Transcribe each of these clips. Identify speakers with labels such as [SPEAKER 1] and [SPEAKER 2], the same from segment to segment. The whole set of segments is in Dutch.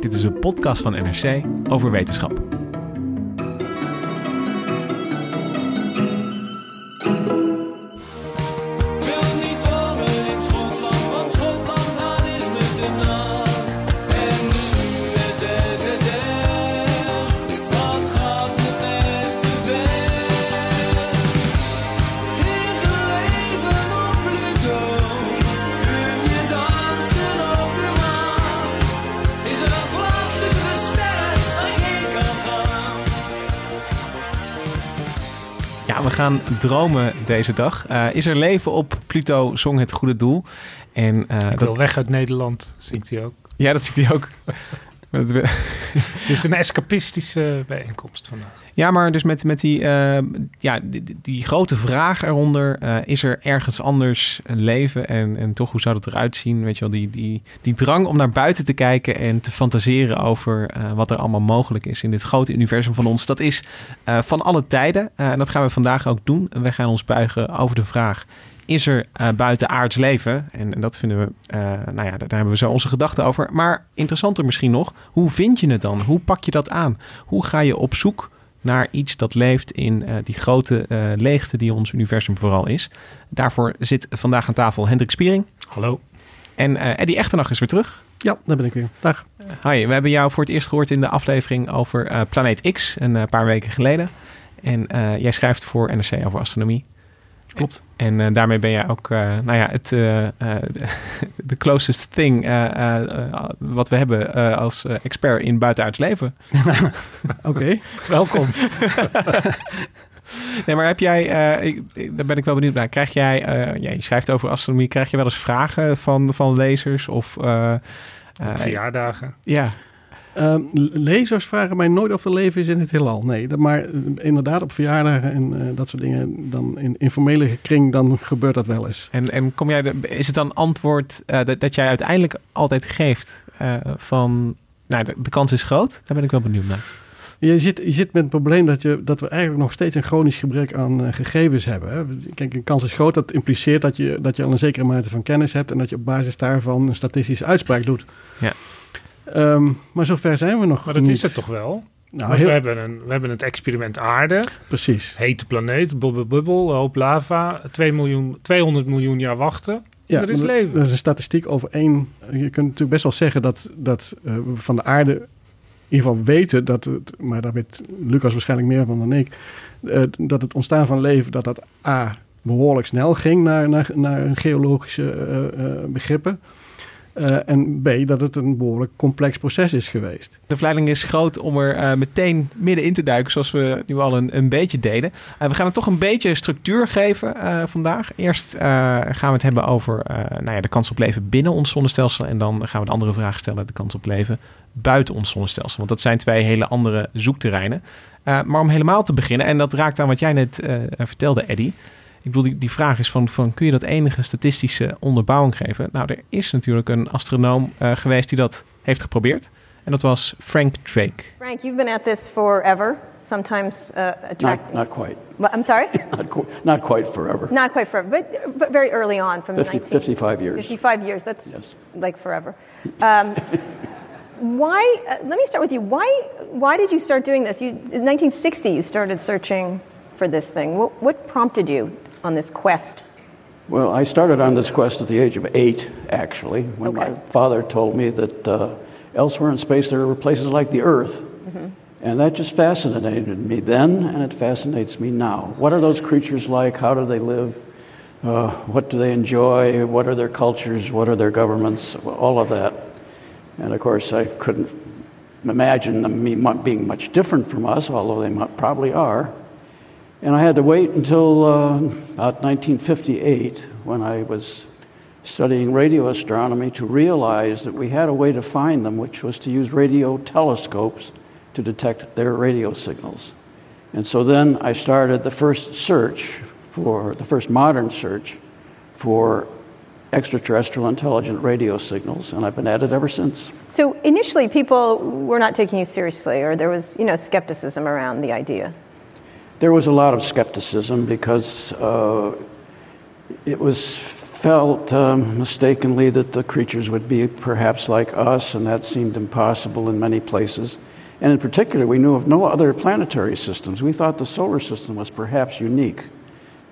[SPEAKER 1] Dit is een podcast van NRC over wetenschap.
[SPEAKER 2] Gaan
[SPEAKER 1] dromen deze dag. Eh, is er leven op Pluto, zong het goede doel. En, eh,
[SPEAKER 3] Ik
[SPEAKER 1] dat,
[SPEAKER 3] wil weg uit Nederland, zingt hij ook.
[SPEAKER 1] ja, dat zie ik ook.
[SPEAKER 3] Het is een escapistische bijeenkomst vandaag.
[SPEAKER 1] Ja, maar dus met, met die, eh, ja, die, grote vraag eronder. eh, is er ergens anders een leven? En, en toch, hoe zou dat eruit zien? Weet je wel, die, die, die drang om naar buiten te kijken en te fantaseren over eh, wat er allemaal mogelijk is in dit grote universum van ons. Dat is van alle tijden. En dat gaan we vandaag ook doen. We gaan ons buigen over de vraag. Is er uh, buiten aards leven? En, en dat vinden we, uh, nou ja, daar, daar hebben we zo onze gedachten over. Maar interessanter misschien nog, hoe vind je het dan? Hoe pak je dat aan? Hoe ga je op zoek naar iets dat leeft in uh, die grote uh, leegte die ons universum vooral is. Daarvoor zit vandaag aan tafel Hendrik Spiering.
[SPEAKER 3] Hallo.
[SPEAKER 1] En uh, Eddie Echternach is weer terug.
[SPEAKER 4] Ja, daar ben ik weer. Dag.
[SPEAKER 1] Hoi, we hebben jou voor het eerst gehoord in de aflevering over uh, Planeet X, een paar weken geleden. En uh, jij schrijft voor NRC over astronomie.
[SPEAKER 4] Klopt.
[SPEAKER 1] En uh, daarmee ben jij ook, uh, nou ja, het uh, de closest thing wat we hebben als expert in buitenaards leven.
[SPEAKER 4] Oké.
[SPEAKER 3] Welkom.
[SPEAKER 1] nee, maar heb jij, ik, daar ben ik wel benieuwd naar. Krijg jij, ja, je schrijft over astronomie, krijg je wel eens vragen van, van lezers of...
[SPEAKER 3] verjaardagen.
[SPEAKER 1] Ja.
[SPEAKER 4] Um, lezers vragen mij nooit of er leven is in het heelal. Nee, dat, maar uh, inderdaad op verjaardagen en uh, dat soort dingen, dan in informele kring, dan gebeurt dat wel eens.
[SPEAKER 1] En, en kom jij de, is het dan antwoord uh, dat, dat, jij uiteindelijk altijd geeft van, nou, de, de, kans is groot? Daar ben ik wel benieuwd naar.
[SPEAKER 4] Je zit, je zit met het probleem dat, je, dat we eigenlijk nog steeds een chronisch gebrek aan gegevens hebben. Hè. Kijk, een kans is groot, dat impliceert dat je, dat je al een zekere mate van kennis hebt en dat je op basis daarvan een statistische uitspraak doet.
[SPEAKER 1] Ja.
[SPEAKER 4] Um, maar zover zijn we nog
[SPEAKER 3] Maar dat
[SPEAKER 4] niet.
[SPEAKER 3] is het toch wel?
[SPEAKER 4] Nou,
[SPEAKER 3] heel... we, hebben een, we hebben het experiment aarde.
[SPEAKER 4] Precies.
[SPEAKER 3] Hete planeet, bubbel, bubbel, hoop lava. 2 miljoen, 200 miljoen jaar wachten.
[SPEAKER 4] Ja,
[SPEAKER 3] er is leven.
[SPEAKER 4] Dat is een statistiek over één. Je kunt natuurlijk best wel zeggen dat, dat uh, we van de aarde in ieder geval weten dat het, maar daar weet Lucas waarschijnlijk meer van dan ik, uh, dat het ontstaan van leven, dat dat A behoorlijk snel ging naar, naar, naar geologische uh, begrippen. Uh, en B, dat het een behoorlijk complex proces is geweest.
[SPEAKER 1] De verleiding is groot om er uh, meteen midden in te duiken, zoals we nu al een, een beetje deden. Uh, we gaan het toch een beetje structuur geven vandaag. Eerst gaan we het hebben over nou ja, de kans op leven binnen ons zonnestelsel. En dan gaan we de andere vraag stellen, de kans op leven buiten ons zonnestelsel. Want dat zijn twee hele andere zoekterreinen. maar om helemaal te beginnen, en dat raakt aan wat jij net vertelde, Eddie. Ik bedoel, die, die vraag is van, van, kun je dat enige statistische onderbouwing geven? Nou, er is natuurlijk een astronoom uh, geweest die dat heeft geprobeerd. En dat was Frank Drake.
[SPEAKER 5] Frank, you've been at this forever, sometimes uh, attracting...
[SPEAKER 6] Not, not quite.
[SPEAKER 5] Well, I'm sorry?
[SPEAKER 6] not, qu not quite forever.
[SPEAKER 5] Not quite forever, but, but very early on from
[SPEAKER 6] 50,
[SPEAKER 5] 19...
[SPEAKER 6] 55 years.
[SPEAKER 5] 55 years, that's
[SPEAKER 6] Yes.
[SPEAKER 5] like forever. Um, why, uh, let me start with you. Why, why did you start doing this? You, in 1960, you started searching for this thing. What, what prompted you on this quest?
[SPEAKER 6] Well, I started on this quest at the age of eight, actually, when
[SPEAKER 5] Okay.
[SPEAKER 6] my father told me that uh, elsewhere in space there were places like the Earth. And that just fascinated me then, and it fascinates me now. What are those creatures like? How do they live? Uh, what do they enjoy? What are their cultures? What are their governments? All of that. And of course, I couldn't imagine them being much different from us, although they probably are. And I had to wait until uh, about 1958 when I was studying radio astronomy to realize that we had a way to find them, which was to use radio telescopes to detect their radio signals. And so then I started the first search for the first modern search for extraterrestrial intelligent radio signals, and I've been at it ever since.
[SPEAKER 5] So initially, people were not taking you seriously, or there was, you know, skepticism around the idea.
[SPEAKER 6] There was a lot of skepticism because uh, it was felt um, mistakenly that the creatures would be perhaps like us, and that seemed impossible in many places. And in particular, we knew of no other planetary systems. We thought the solar system was perhaps unique,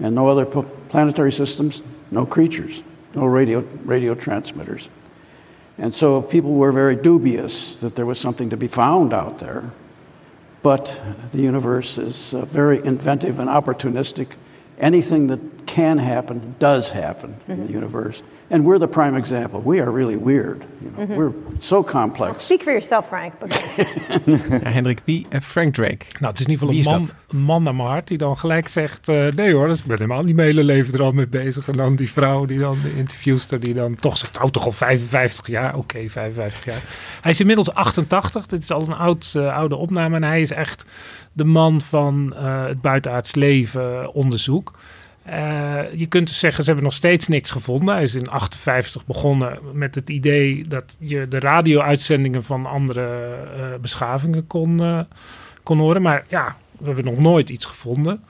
[SPEAKER 6] and no other planetary systems, no creatures, no radio, radio transmitters. And so people were very dubious that there was something to be found out there. But the universe is uh, very inventive and opportunistic. Anything that can happen does happen in the universe. And we're the prime example. We are really weird. You know?
[SPEAKER 5] Mhm.
[SPEAKER 6] We're so complex.
[SPEAKER 5] Speak for yourself, Frank.
[SPEAKER 1] Ja, Hendrik, wie? eh, Frank Drake.
[SPEAKER 3] Nou, het is in ieder geval een man, een man naar mijn hart die dan gelijk zegt... eh, nee hoor, dus ik ben helemaal niet mijn hele leven er al mee bezig. En dan die vrouw, die dan, de interviewster, die dan toch zegt... oh, toch al 55 jaar? Oké, 55 jaar. Hij is inmiddels 88. Dit is al een oud, eh, oude opname. En hij is echt de man van eh, het buitenaards leven onderzoek. Eh, je kunt dus zeggen, ze hebben nog steeds niks gevonden. Hij is in 58 begonnen met het idee dat je de radio-uitzendingen van andere eh, beschavingen kon, eh, kon horen. Maar ja, we hebben nog nooit iets gevonden.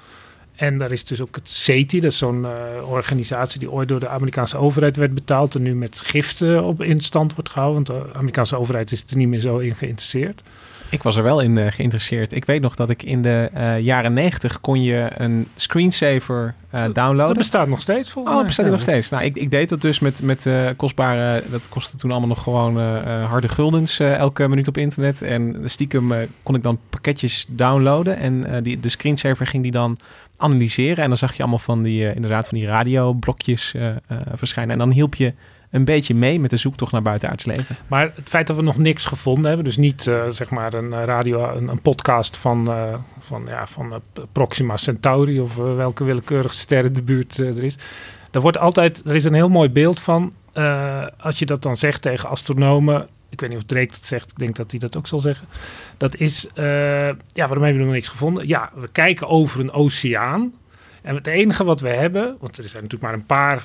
[SPEAKER 3] En daar is dus ook het SETI, dat is zo'n organisatie die ooit door de Amerikaanse overheid werd betaald en nu met giften op in stand wordt gehouden. Want de Amerikaanse overheid is er niet meer zo in geïnteresseerd.
[SPEAKER 1] Ik was er wel in eh, geïnteresseerd. Ik weet nog dat ik in de eh, jaren 90 kon je een screensaver eh, downloaden.
[SPEAKER 3] Dat bestaat nog steeds volgens
[SPEAKER 1] Oh,
[SPEAKER 3] mij.
[SPEAKER 1] dat bestaat
[SPEAKER 3] Ja.
[SPEAKER 1] nog steeds. Nou, ik, ik deed dat dus met, met kostbare... Dat kostte toen allemaal nog gewoon harde guldens elke minuut op internet. En stiekem kon ik dan pakketjes downloaden. En die, de screensaver ging die dan analyseren. En dan zag je allemaal van die, inderdaad, van die radioblokjes verschijnen. En dan hielp je een beetje mee met de zoektocht naar buitenaards leven.
[SPEAKER 3] Maar het feit dat we nog niks gevonden hebben, dus niet eh, zeg maar een eh, radio, een, een podcast van, eh, van, ja, van Proxima Centauri of welke willekeurige ster in de buurt er is. Er wordt altijd, er is een heel mooi beeld van, als je dat dan zegt tegen astronomen, ik weet niet of Drake dat zegt, ik denk dat hij dat ook zal zeggen. Dat is, ja, waarom hebben we nog niks gevonden? Ja, we kijken over een oceaan. En het enige wat we hebben, want er zijn natuurlijk maar een paar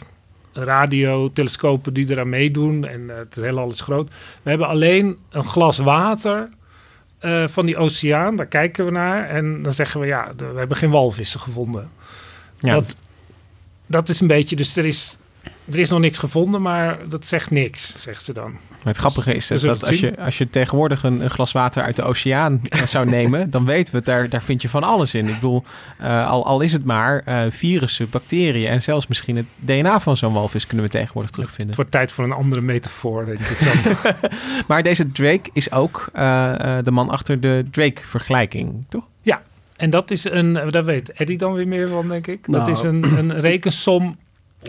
[SPEAKER 3] radiotelescopen die eraan meedoen en eh, het heelal is groot. We hebben alleen een glas water eh, van die oceaan, daar kijken we naar en dan zeggen we ja, we hebben geen walvissen gevonden.
[SPEAKER 1] Ja.
[SPEAKER 3] Dat, dat is een beetje, dus er is, er is nog niks gevonden, maar dat zegt niks, zegt ze dan.
[SPEAKER 1] Maar het grappige is
[SPEAKER 3] we
[SPEAKER 1] dat, als, je, als je tegenwoordig een, een glas water uit de oceaan eh, zou nemen, dan weten we het, daar, daar vind je van alles in. Ik bedoel, eh, al, al is het maar eh, virussen, bacteriën en zelfs misschien het DNA van zo'n walvis kunnen we tegenwoordig terugvinden.
[SPEAKER 3] Het wordt tijd voor een andere metafoor, denk ik dan.
[SPEAKER 1] Maar deze Drake is ook eh, eh, de man achter de Drake-vergelijking, toch?
[SPEAKER 3] Ja, en dat is een, daar weet Eddie dan weer meer van, denk ik. dat
[SPEAKER 4] Nou.
[SPEAKER 3] is een, een rekensom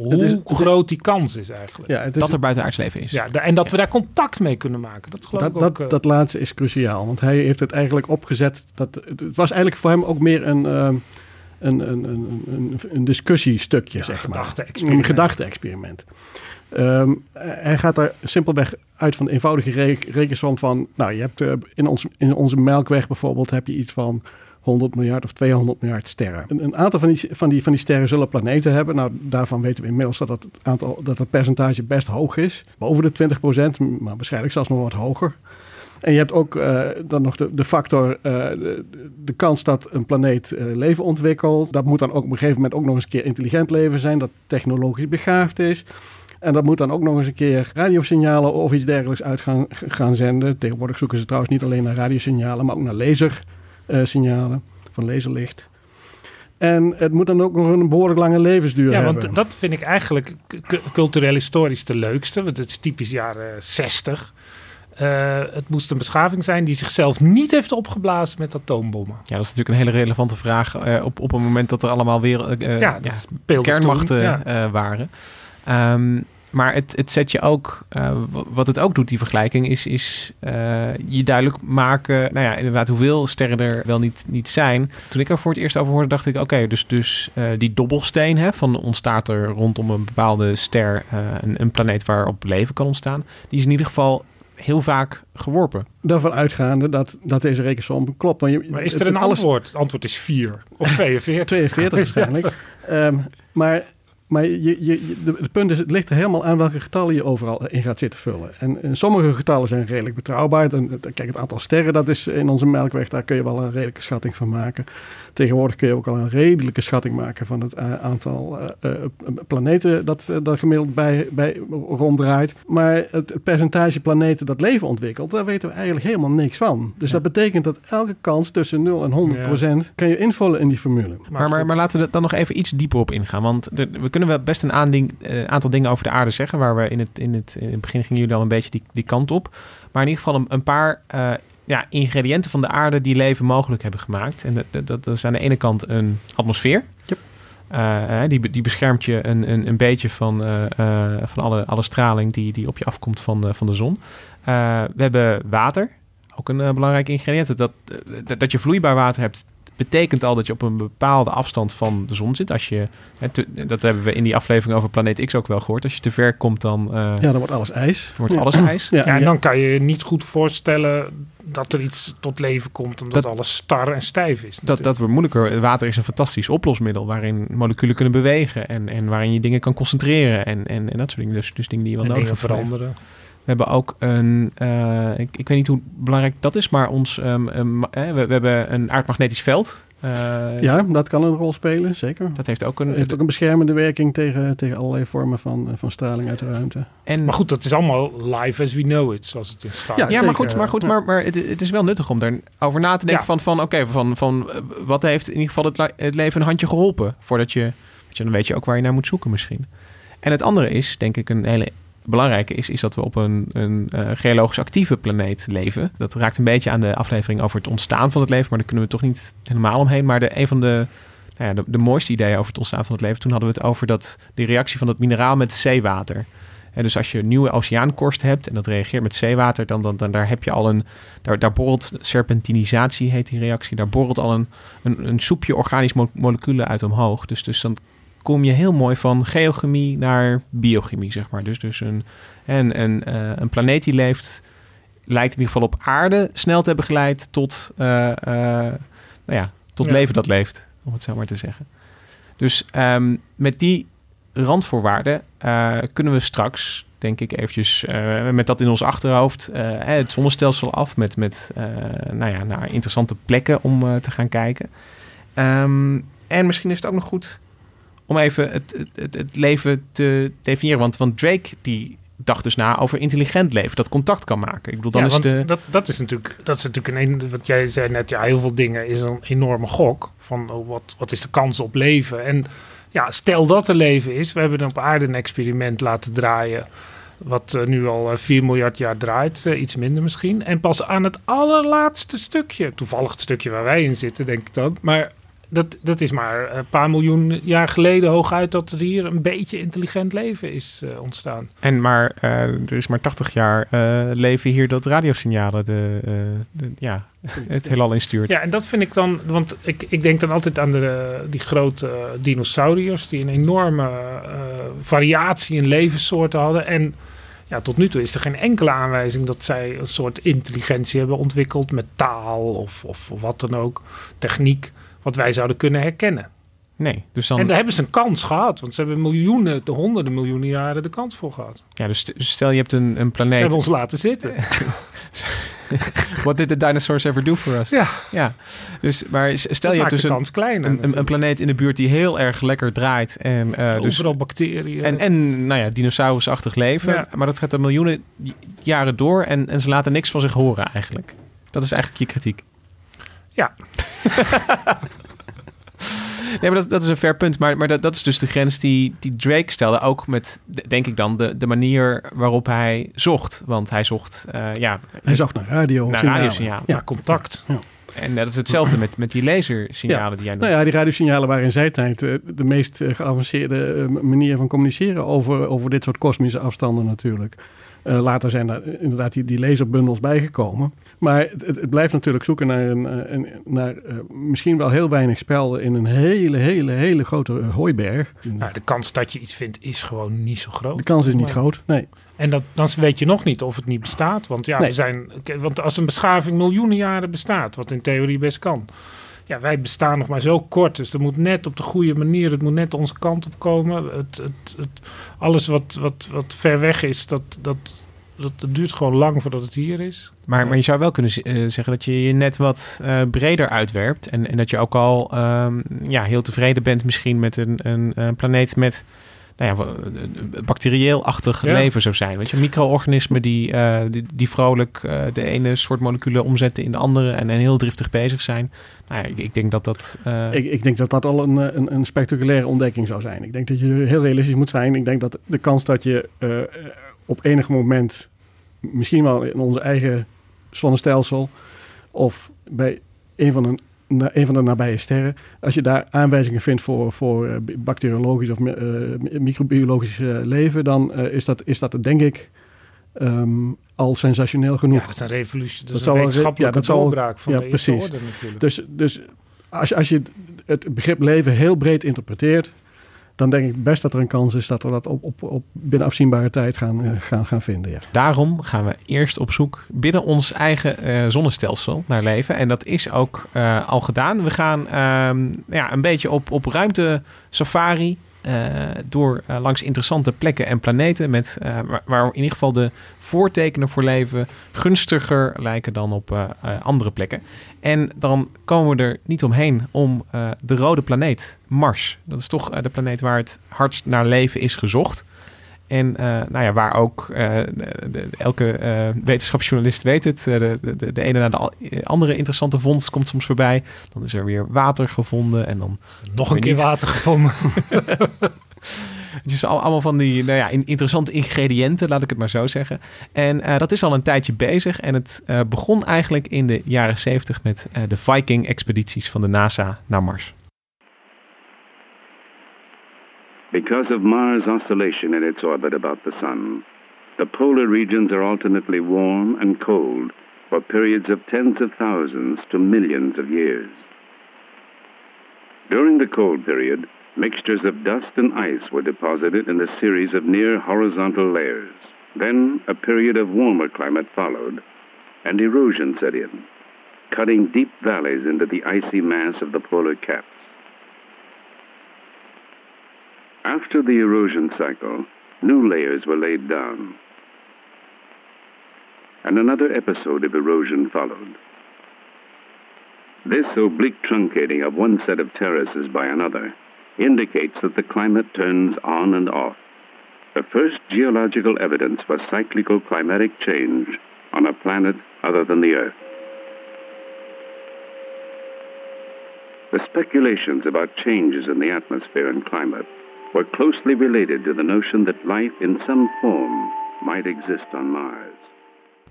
[SPEAKER 3] hoe
[SPEAKER 4] is-
[SPEAKER 3] groot die kans is eigenlijk.
[SPEAKER 4] Ja, het is-
[SPEAKER 1] Dat er buitenaards leven is.
[SPEAKER 3] Ja, en dat we daar contact mee kunnen maken. Dat geloof
[SPEAKER 4] Dat,
[SPEAKER 3] ik ook.
[SPEAKER 4] dat,
[SPEAKER 3] eh,
[SPEAKER 4] dat laatste is cruciaal, want hij heeft het eigenlijk opgezet. Dat, het was eigenlijk voor hem ook meer een, ehm, een, een, een, een, een discussiestukje, zeg maar. Een gedachte-experiment. Ehm, hij gaat daar simpelweg uit van de eenvoudige re- rekensom van... Nou, je hebt eh, in, ons, in onze melkweg bijvoorbeeld heb je iets van 100 miljard of 200 miljard sterren. Een, een aantal van die, van, die, van die sterren zullen planeten hebben. Nou, daarvan weten we inmiddels dat dat, aantal, dat het percentage best hoog is. Boven de 20% maar waarschijnlijk zelfs nog wat hoger. En je hebt ook eh, dan nog de, de factor, eh, de, kans dat een planeet eh, leven ontwikkelt. Dat moet dan ook op een gegeven moment ook nog eens een keer intelligent leven zijn, dat technologisch begaafd is. En dat moet dan ook nog eens een keer radiosignalen of iets dergelijks uit gaan, gaan zenden. Tegenwoordig zoeken ze trouwens niet alleen naar radiosignalen, maar ook naar lasersignalen van laserlicht. En het moet dan ook nog een behoorlijk lange levensduur
[SPEAKER 3] ja,
[SPEAKER 4] hebben.
[SPEAKER 3] want dat vind ik eigenlijk cu- cultureel historisch de leukste. Want het is typisch jaren 60. Eh, het moest een beschaving zijn die zichzelf niet heeft opgeblazen met atoombommen.
[SPEAKER 1] Ja, dat is natuurlijk een hele relevante vraag eh, op, op een moment dat er allemaal weer eh,
[SPEAKER 3] Ja,
[SPEAKER 1] ja, kernmachten
[SPEAKER 3] toen, ja.
[SPEAKER 1] eh, waren. Ehm, maar het, het zet je ook, eh, wat het ook doet, die vergelijking, is, is eh, je duidelijk maken, nou ja, inderdaad, hoeveel sterren er wel niet, niet zijn. Toen ik er voor het eerst over hoorde, dacht ik, oké, dus, dus eh, die dobbelsteen, hè, van ontstaat er rondom een bepaalde ster eh, een, een planeet waarop leven kan ontstaan, die is in ieder geval heel vaak geworpen.
[SPEAKER 4] Daarvan uitgaande dat, dat deze rekensom klopt. Want je,
[SPEAKER 3] Maar is
[SPEAKER 4] het-
[SPEAKER 3] er een
[SPEAKER 4] het
[SPEAKER 3] antwoord? Het antwoord is 4 of 42.
[SPEAKER 4] 42 waarschijnlijk. Ehm, maar maar je, je, het punt is, het ligt er helemaal aan welke getallen je overal in gaat zitten vullen. En, sommige getallen zijn redelijk betrouwbaar. Kijk, het aantal sterren, dat is in onze melkweg, daar kun je wel een redelijke schatting van maken. Tegenwoordig kun je ook al een redelijke schatting maken van het eh, aantal eh, eh, planeten dat daar gemiddeld bij, bij ronddraait. Maar het, percentage planeten dat leven ontwikkelt, daar weten we eigenlijk helemaal niks van. Dus dat betekent dat elke kans tussen 0 en 100 procent kan je invullen in die formule.
[SPEAKER 1] Maar, maar, maar laten we er dan nog even iets dieper op ingaan. Want er- we kunnen wel best een aanding- aantal dingen over de aarde zeggen. Waar we in het, in het, in het begin gingen jullie al een beetje die, die kant op. Maar in ieder geval een, een paar ja, ingrediënten van de aarde die leven mogelijk hebben gemaakt. En dat, dat, dat is aan de ene kant een atmosfeer. Eh, eh, die, die beschermt je een, een, een beetje van, eh, eh, van alle, alle straling die, die op je afkomt van, de- van de zon. We hebben water, ook een belangrijk ingrediënt. Dat, dat, dat je vloeibaar water hebt, betekent al dat je op een bepaalde afstand van de zon zit. Als je, hè, te- dat hebben we in die aflevering over Planeet X ook wel gehoord. Als je te ver komt, dan, eh,
[SPEAKER 4] Ja, dan wordt alles ijs.
[SPEAKER 1] wordt
[SPEAKER 4] Ja.
[SPEAKER 1] alles ijs.
[SPEAKER 3] Ja, en dan kan je je niet goed voorstellen dat er iets tot leven komt omdat
[SPEAKER 1] Dat-
[SPEAKER 3] alles star en stijf is.
[SPEAKER 1] Dat, dat wordt moeilijker. Water is een fantastisch oplosmiddel waarin moleculen kunnen bewegen en, en waarin je dingen kan concentreren en, en, en dat soort dingen. Dus, dus dingen die je wel
[SPEAKER 3] En
[SPEAKER 1] nodig
[SPEAKER 3] dingen
[SPEAKER 1] hebt. leven. We hebben ook een, eh, ik, ik weet niet hoe belangrijk dat is, maar ons, ehm, ehm, eh, we, we hebben een aardmagnetisch veld. Eh,
[SPEAKER 4] Ja, dat kan een rol spelen, zeker.
[SPEAKER 1] Dat heeft ook een,
[SPEAKER 4] heeft ook een beschermende werking tegen, tegen allerlei vormen van, van straling uit de ruimte.
[SPEAKER 1] En,
[SPEAKER 3] Maar goed, dat is allemaal live as we know it, zoals het in staat.
[SPEAKER 1] Ja, maar goed, maar, goed maar, maar het, het is wel nuttig om daarover na te denken
[SPEAKER 3] Ja.
[SPEAKER 1] van, van oké, van, van eh, wat heeft in ieder geval het, leven een handje geholpen voordat je, weet je, dan weet je ook waar je naar moet zoeken misschien. En het andere is, denk ik, een hele belangrijke is, is dat we op een, een eh, geologisch actieve planeet leven. Dat raakt een beetje aan de aflevering over het ontstaan van het leven, maar daar kunnen we toch niet helemaal omheen. Maar de, een van de, nou ja, de, de mooiste ideeën over het ontstaan van het leven, toen hadden we het over dat, die reactie van dat mineraal met zeewater. En dus als je een nieuwe oceaankorst hebt en dat reageert met zeewater, dan, dan, dan daar heb je al een, daar, daar borrelt serpentinisatie heet die reactie, daar borrelt al een, een, een soepje organisch mo- moleculen uit omhoog. Dus, dus dan kom je heel mooi van geochemie naar biochemie, zeg maar. Dus, dus een, en, een, eh, een planeet die leeft, lijkt in ieder geval op aarde snel te hebben geleid tot, eh, eh, nou ja, tot
[SPEAKER 3] Ja.
[SPEAKER 1] leven dat leeft, om het zo maar te zeggen. Dus ehm, met die randvoorwaarden kunnen we straks, denk ik, eventjes met dat in ons achterhoofd het zonnestelsel af met, met nou ja, naar interessante plekken om te gaan kijken. Ehm, en misschien is het ook nog goed om even het, het, het, leven te definiëren. Want, want Drake die dacht dus na over intelligent leven, dat contact kan maken. Ik bedoel, dan
[SPEAKER 3] ja,
[SPEAKER 1] is de...
[SPEAKER 3] dat, dat is natuurlijk, dat is natuurlijk een, wat jij zei net, ja, heel veel dingen is een enorme gok van oh, wat, wat is de kans op leven. En ja, stel dat er leven is, we hebben op aarde een experiment laten draaien, wat eh, nu al eh, 4 miljard jaar draait, eh, iets minder misschien. En pas aan het allerlaatste stukje, toevallig het stukje waar wij in zitten, denk ik dan, maar dat, dat is maar een paar miljoen jaar geleden hooguit dat er hier een beetje intelligent leven is eh, ontstaan.
[SPEAKER 1] En maar eh, er is maar 80 jaar eh, leven hier dat radiosignalen de, de, ja, het heelal instuurt.
[SPEAKER 3] Ja, en dat vind ik dan, want ik, ik denk dan altijd aan de, die grote dinosauriërs die een enorme variatie in levenssoorten hadden. En ja, tot nu toe is er geen enkele aanwijzing dat zij een soort intelligentie hebben ontwikkeld met taal of, of wat dan ook, techniek, wat wij zouden kunnen herkennen.
[SPEAKER 1] Nee, dus dan...
[SPEAKER 3] En daar hebben ze een kans gehad, want ze hebben miljoenen, de honderden miljoenen jaren de kans voor gehad.
[SPEAKER 1] Ja, dus st- stel je hebt een, een
[SPEAKER 3] Ze
[SPEAKER 1] planeet...
[SPEAKER 3] hebben ons laten zitten.
[SPEAKER 1] What did the dinosaurs ever do for us?
[SPEAKER 3] Ja.
[SPEAKER 1] ja. Dus, maar stel
[SPEAKER 3] Dat
[SPEAKER 1] je hebt dus een,
[SPEAKER 3] kleiner
[SPEAKER 1] een, een, planeet in de buurt die heel erg lekker draait. En, dus,
[SPEAKER 3] Overal bacteriën.
[SPEAKER 1] en, en nou ja, dinosaurusachtig leven.
[SPEAKER 3] Ja.
[SPEAKER 1] Maar dat gaat er miljoenen jaren door en, en ze laten niks van zich horen eigenlijk. Dat is eigenlijk je kritiek.
[SPEAKER 3] Ja.
[SPEAKER 1] Nee, maar dat, dat is een fair punt. Maar, maar dat, dat is dus de grens die, die Drake stelde. Ook met, de- denk ik dan, de, de manier waarop hij zocht. Want hij zocht, eh, ja...
[SPEAKER 4] Hij zocht naar radio.
[SPEAKER 1] Naar radiosignalen.
[SPEAKER 4] Ja.
[SPEAKER 3] Naar contact.
[SPEAKER 4] Ja.
[SPEAKER 1] En dat is hetzelfde met, met die lasersignalen die jij noemt.
[SPEAKER 4] Nou ja, die radiosignalen waren in zijn tijd eh, de meest eh, geavanceerde eh, manier van communiceren over, over dit soort kosmische afstanden natuurlijk. Eh, later zijn daar inderdaad die, die laserbundels bijgekomen. Maar het, het blijft natuurlijk zoeken naar, een, een, naar eh, misschien wel heel weinig spel in een hele, hele, hele grote hooiberg.
[SPEAKER 3] Nou, de kans dat je iets vindt is gewoon niet zo groot.
[SPEAKER 4] De kans is niet
[SPEAKER 3] Maar-
[SPEAKER 4] groot, nee.
[SPEAKER 3] En dat, dan weet je nog niet of het niet bestaat. Want ja,
[SPEAKER 4] Nee.
[SPEAKER 3] we zijn. Want als een beschaving miljoenen jaren bestaat, wat in theorie best kan. Ja, wij bestaan nog maar zo kort. Dus er moet net op de goede manier, het moet net onze kant op komen. Het, het, het, alles wat, wat, wat ver weg is, dat, dat, dat, dat duurt gewoon lang voordat het hier is.
[SPEAKER 1] Maar, maar je zou wel kunnen z- eh, zeggen dat je je net wat eh, breder uitwerpt. En, en dat je ook al ehm, ja, heel tevreden bent misschien met een, een, eh, planeet met nou ja, wa- een bacterieel-achtig
[SPEAKER 3] Ja.
[SPEAKER 1] leven zou zijn. Weet je, micro-organismen die, eh, die, die vrolijk eh, de ene soort moleculen omzetten in de andere en, en heel driftig bezig zijn. Nou ja, ik, ik denk dat dat... eh,
[SPEAKER 4] Ik, ik denk dat dat al een, eh, een, een spectaculaire ontdekking zou zijn. Ik denk dat je heel realistisch moet zijn. Ik denk dat de kans dat je eh, eh, op enig moment, misschien wel in onze eigen zonnestelsel of bij een van de, na- een van de nabije sterren, als je daar aanwijzingen vindt voor, voor eh, bacteriologisch of eh, microbiologisch eh, leven, dan is, dat, is dat denk ik ehm, al sensationeel genoeg.
[SPEAKER 3] Ja, dat is een revolutie. Dat, is een wetenschappelijke
[SPEAKER 4] ja,
[SPEAKER 3] doorbraak van
[SPEAKER 4] ja,
[SPEAKER 3] de
[SPEAKER 4] precies.
[SPEAKER 3] orde natuurlijk.
[SPEAKER 4] Dus, dus als, als je het begrip leven heel breed interpreteert, dan denk ik best dat er een kans is dat we dat op, op, op binnen afzienbare tijd gaan, eh, gaan, gaan vinden. Ja.
[SPEAKER 1] Daarom gaan we eerst op zoek binnen ons eigen eh, zonnestelsel naar leven. En dat is ook eh, al gedaan. We gaan ehm, ja, een beetje op, op ruimte safari. Eh, door eh, langs interessante plekken en planeten. Met, eh, waar, waar in ieder geval de voortekenen voor leven gunstiger lijken dan op andere plekken. En dan komen we er niet omheen om de rode planeet, Mars. Dat is toch de planeet waar het hardst naar leven is gezocht. En eh, nou ja, waar ook eh, de- de- elke eh, wetenschapsjournalist weet het. de, de, de ene na de al- andere interessante vondst komt soms voorbij. Dan is er weer water gevonden. En dan
[SPEAKER 3] Nog een keer
[SPEAKER 1] niet.
[SPEAKER 3] water gevonden.
[SPEAKER 1] Het is al, allemaal van die nou ja, in- interessante ingrediënten, laat ik het maar zo zeggen. En dat is al een tijdje bezig. En het begon eigenlijk in de jaren 70 met de Viking-expedities van de NASA naar Mars.
[SPEAKER 7] Because of Mars' oscillation in its orbit about the Sun, the polar regions are alternately warm and cold for periods of tens of thousands to millions of years. During the cold period, mixtures of dust and ice were deposited in a series of near horizontal layers. Then a period of warmer climate followed, and erosion set in, cutting deep valleys into the icy mass of the polar caps. After the erosion cycle, new layers were laid down. And another episode of erosion followed. This oblique truncating of one set of terraces by another indicates that the climate turns on and off. The first geological evidence for cyclical climatic change on a planet other than the Earth. The speculations about changes in the atmosphere and climate were closely related to the notion that life in some form might exist on Mars.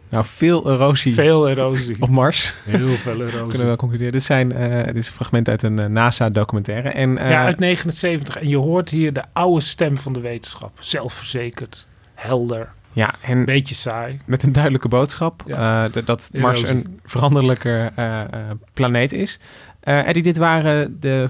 [SPEAKER 1] Nou, veel erosie.
[SPEAKER 3] Veel erosie.
[SPEAKER 1] Op Mars.
[SPEAKER 3] Heel veel erosie.
[SPEAKER 1] Kunnen we wel concluderen. Dit, zijn, eh, dit is een fragment uit een eh, NASA-documentaire. En, eh,
[SPEAKER 3] ja, uit 79. En je hoort hier de oude stem van de wetenschap. Zelfverzekerd, helder,
[SPEAKER 1] ja, en
[SPEAKER 3] beetje saai.
[SPEAKER 1] met een duidelijke boodschap.
[SPEAKER 3] Ja.
[SPEAKER 1] eh, dat- dat Mars
[SPEAKER 3] Erosie.
[SPEAKER 1] een veranderlijke eh, eh, planeet is. Eh Eddie, dit waren de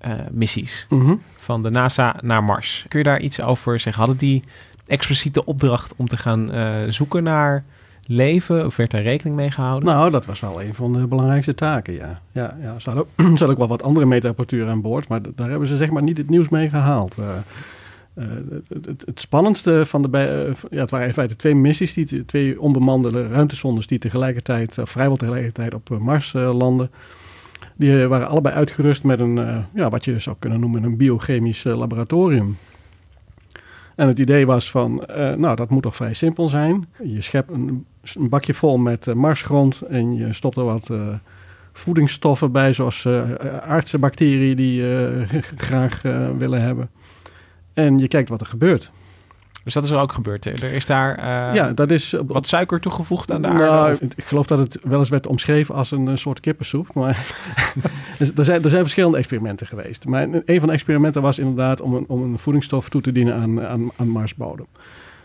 [SPEAKER 1] Viking-missies
[SPEAKER 4] Mhm.
[SPEAKER 1] van de NASA naar Mars. Kun je daar iets over zeggen? Hadden die expliciete opdracht om te gaan eh, zoeken naar leven? Of werd daar rekening mee gehouden?
[SPEAKER 4] Nou, dat was wel een van de belangrijkste taken, ja. ja, ja ze, hadden ook, ze hadden ook wel wat andere meetapparatuur aan boord, maar daar hebben ze zeg maar niet het nieuws mee gehaald. Eh, eh, het, het, het spannendste van de... bij- eh, ja, het waren in feite twee missies, die, twee onbemande ruimtesondes die tegelijkertijd, vrijwel tegelijkertijd op eh, Mars eh, landen. Die eh, waren allebei uitgerust met een, eh, ja, wat je zou kunnen noemen, een biochemisch eh, laboratorium. En het idee was van, nou, dat moet toch vrij simpel zijn. Je schept een, een bakje vol met marsgrond en je stopt er wat voedingsstoffen bij, zoals aardse bacteriën die eh, graag willen hebben. En je kijkt wat er gebeurt.
[SPEAKER 1] Dus dat is er ook gebeurd. Er is daar eh,
[SPEAKER 4] ja, dat is
[SPEAKER 1] wat suiker toegevoegd aan de aarde.
[SPEAKER 4] Nou,
[SPEAKER 1] of-
[SPEAKER 4] ik geloof dat het wel eens werd omschreven als een, eh, soort kippensoep. Maar dus er, zijn, er zijn verschillende experimenten geweest. Maar een een van de experimenten was inderdaad om een, om een voedingsstof toe te dienen aan, aan, aan Marsbodem.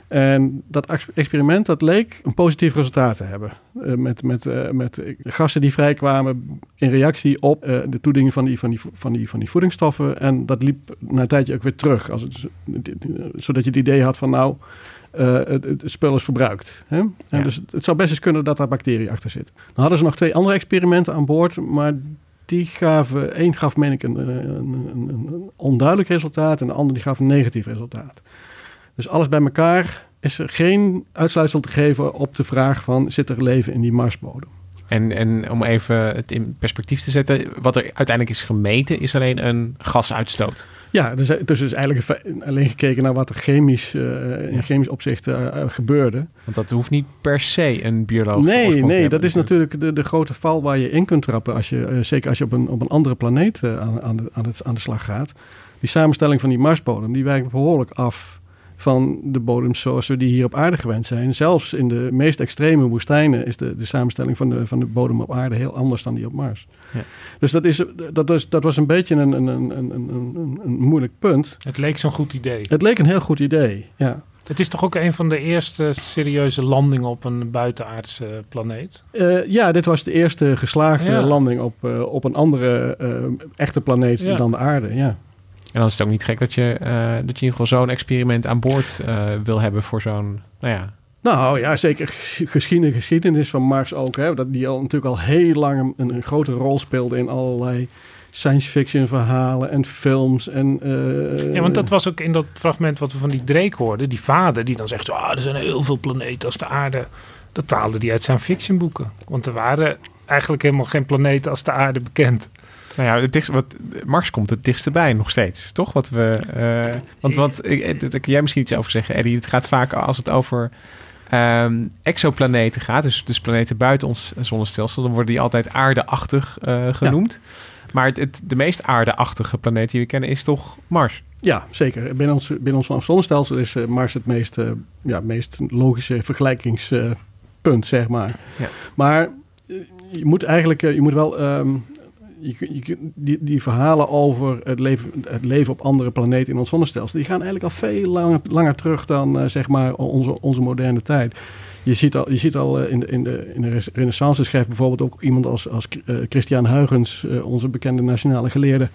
[SPEAKER 4] En dat ex- experiment dat leek een positief resultaat te hebben. Eh, met, met, eh, met eh, gassen die vrijkwamen in reactie op eh, de toediening van die, van, die, van, die, van die voedingsstoffen. En dat liep na een tijdje ook weer terug. Als het, zodat je het idee had van nou, het, het spul is verbruikt. Hè? En
[SPEAKER 1] Ja.
[SPEAKER 4] Dus het, zou best eens kunnen dat daar bacteriën achter zitten. Dan hadden ze nog twee andere experimenten aan boord, maar die gaven, één gaf meen ik een, een, een, onduidelijk resultaat en de andere die gaf een negatief resultaat. Dus alles bij elkaar is er geen uitsluitsel te geven op de vraag van zit er leven in die Marsbodem.
[SPEAKER 1] En, en om even het in perspectief te zetten, wat er uiteindelijk is gemeten, is alleen een gasuitstoot.
[SPEAKER 4] Ja, dus, dus is eigenlijk alleen gekeken naar wat er chemisch, eh, in chemisch opzicht eh, eh, gebeurde.
[SPEAKER 1] Want dat hoeft niet per se een biologische
[SPEAKER 4] Nee, nee,
[SPEAKER 1] hebben
[SPEAKER 4] dat is natuurlijk de, de grote val waar je in kunt trappen. Als je, zeker als je op een, op een andere planeet aan, aan, de, aan, het, aan de slag gaat. Die samenstelling van die Marsbodem, die wijkt behoorlijk af van de bodems zoals we die hier op aarde gewend zijn. Zelfs in de meest extreme woestijnen is de, de samenstelling van de, van de bodem op aarde heel anders dan die op Mars.
[SPEAKER 1] Ja.
[SPEAKER 4] Dus dat, is, dat, was, dat was een beetje een, een, een, een, een, een, moeilijk punt.
[SPEAKER 3] Het leek zo'n goed idee.
[SPEAKER 4] Het leek een heel goed idee, ja.
[SPEAKER 3] Het is toch ook een van de eerste serieuze landingen op een buitenaardse planeet?
[SPEAKER 4] Eh, ja, dit was de eerste geslaagde
[SPEAKER 3] Ja.
[SPEAKER 4] landing op, eh, op een andere eh, echte planeet
[SPEAKER 3] Ja.
[SPEAKER 4] dan de aarde. Ja.
[SPEAKER 1] En dan is het ook niet gek dat je, eh, dat je in ieder geval zo'n experiment aan boord eh, wil hebben voor zo'n, nou ja,
[SPEAKER 4] Nou ja, zeker geschiedenis, geschiedenis van Mars ook. Hè, dat die al, natuurlijk al heel lang een, een grote rol speelde in allerlei science fiction verhalen en films. En, eh,
[SPEAKER 3] Ja, want dat was ook in dat fragment wat we van die Drake hoorden. Die vader die dan zegt, ah, er zijn heel veel planeten als de aarde. Dat taalde die uit zijn fictionboeken. Want er waren eigenlijk helemaal geen planeten als de aarde bekend.
[SPEAKER 1] Nou ja, het dichtst, wat, Mars komt het dichtst bij nog steeds, toch? Wat we, eh, want wat, ik- eh, daar kun jij misschien iets over zeggen, Eddie. Het gaat vaak als het over ehm, exoplaneten gaat, dus, dus planeten buiten ons zonnestelsel, dan worden die altijd aardeachtig eh, genoemd. Maar het, het- de meest aardeachtige planeet die we kennen is toch Mars.
[SPEAKER 4] Ja, zeker. Binnen ons, binnen ons zonnestelsel is Mars het meest, ja, meest logische vergelijkingspunt, zeg maar.
[SPEAKER 1] Ja.
[SPEAKER 4] Maar je moet eigenlijk, je moet wel, ehm, je, je, die, die verhalen over het leven, het leven op andere planeten in ons zonnestelsel, die gaan eigenlijk al veel langer, terug dan, eh, zeg maar, onze, onze moderne tijd. Je ziet al, je ziet al eh, in de, in de, in de renaissance schrijft bijvoorbeeld ook iemand als, als eh, Christian Huygens, onze bekende nationale geleerde.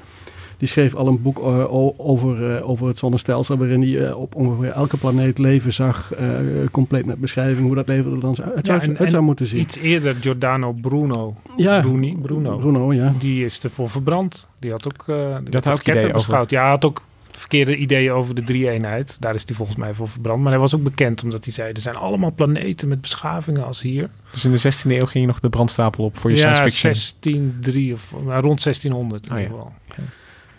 [SPEAKER 4] Die schreef al een boek eh, over, eh, over het zonnestelsel, waarin hij eh, op ongeveer elke planeet leven zag, eh, compleet met beschrijving hoe dat leven er dan zou, uit, zou,
[SPEAKER 3] en-
[SPEAKER 4] uit zou
[SPEAKER 3] en
[SPEAKER 4] moeten zien.
[SPEAKER 3] Iets eerder Giordano Bruno.
[SPEAKER 4] Ja.
[SPEAKER 3] Bruni, Bruno.
[SPEAKER 4] Bruno, ja.
[SPEAKER 3] Die is ervoor verbrand. Die had ook, uh,
[SPEAKER 1] had
[SPEAKER 3] die
[SPEAKER 1] over.
[SPEAKER 3] beschouwd. Ja, hij had ook verkeerde ideeën over de drie-eenheid. Daar is hij volgens mij voor verbrand. Maar hij was ook bekend omdat hij zei... er zijn allemaal planeten met beschavingen als hier.
[SPEAKER 1] Dus in de 16e eeuw ging je nog de brandstapel op voor je
[SPEAKER 3] ja,
[SPEAKER 1] science fiction.
[SPEAKER 3] 1603 of nou, rond 1600 in
[SPEAKER 1] Oh, ja.
[SPEAKER 3] ieder geval.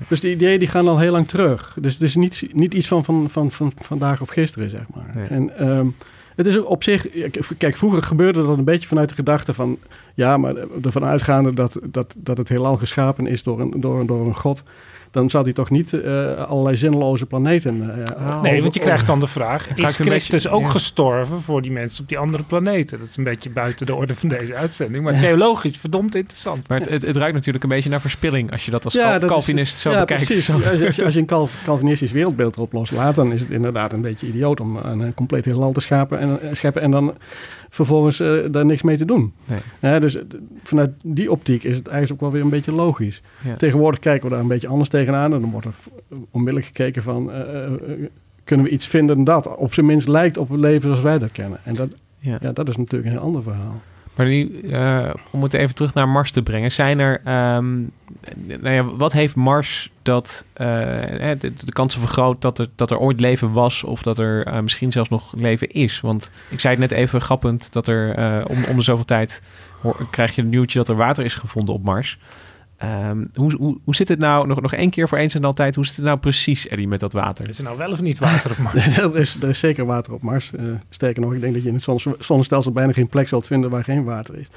[SPEAKER 4] Dus die ideeën die gaan al heel lang terug. Dus het is niet, niet iets van, van, van, van vandaag of gisteren, zeg maar.
[SPEAKER 1] Nee.
[SPEAKER 4] En ehm, het is ook op zich... Kijk, vroeger gebeurde dat een beetje vanuit de gedachte van... Ja, maar ervan uitgaande dat, dat, dat het heelal geschapen is door een, door, door een god... dan zal hij toch niet eh, allerlei zinloze planeten... eh,
[SPEAKER 3] nee,
[SPEAKER 4] over-
[SPEAKER 3] want je krijgt dan de vraag...
[SPEAKER 1] Het
[SPEAKER 3] is Christus
[SPEAKER 1] beetje-
[SPEAKER 3] ook
[SPEAKER 1] ja.
[SPEAKER 3] gestorven voor die mensen op die andere planeten? Dat is een beetje buiten de orde van deze uitzending. Maar theologisch verdomd interessant.
[SPEAKER 1] Maar het, het, het ruikt natuurlijk een beetje naar verspilling als je dat als
[SPEAKER 4] Ja,
[SPEAKER 1] Cal-
[SPEAKER 4] dat is-
[SPEAKER 1] Calvinist zo
[SPEAKER 4] ja,
[SPEAKER 1] bekijkt.
[SPEAKER 4] Precies.
[SPEAKER 1] Zo.
[SPEAKER 4] Als, je- als je, als je een Calv- Calvinistisch wereldbeeld erop loslaat, dan is het inderdaad een beetje idioot om een, een compleet heelal te schapen en, eh, scheppen en dan vervolgens eh, daar niks mee te doen.
[SPEAKER 1] Nee.
[SPEAKER 4] Ja, dus vanuit die optiek is het eigenlijk ook wel weer een beetje logisch.
[SPEAKER 1] Ja.
[SPEAKER 4] Tegenwoordig kijken we daar een beetje anders tegenaan en dan wordt er onmiddellijk gekeken van... eh, eh, kunnen we iets vinden dat op zijn minst lijkt op het leven zoals wij dat kennen. En dat,
[SPEAKER 1] Ja.
[SPEAKER 4] ja. dat is natuurlijk een heel ander verhaal.
[SPEAKER 1] Maar nu, eh, om het even terug naar Mars te brengen, zijn er, ehm, nou ja, wat heeft Mars dat eh, de, de kansen vergroot dat er, dat er ooit leven was of dat er eh, misschien zelfs nog leven is? Want ik zei het net even grappend dat er om, om de zoveel tijd krijg je een nieuwtje dat er water is gevonden op Mars. Ehm, hoe, hoe, hoe zit het nou, nog, nog één keer voor eens en altijd, hoe zit het nou precies, Eddie, met dat water?
[SPEAKER 3] Is er nou wel of niet water op Mars?
[SPEAKER 4] er, is, er is zeker water op Mars. Eh, sterker nog, ik denk dat je in het zonne- zonnestelsel bijna geen plek zult vinden waar geen water is.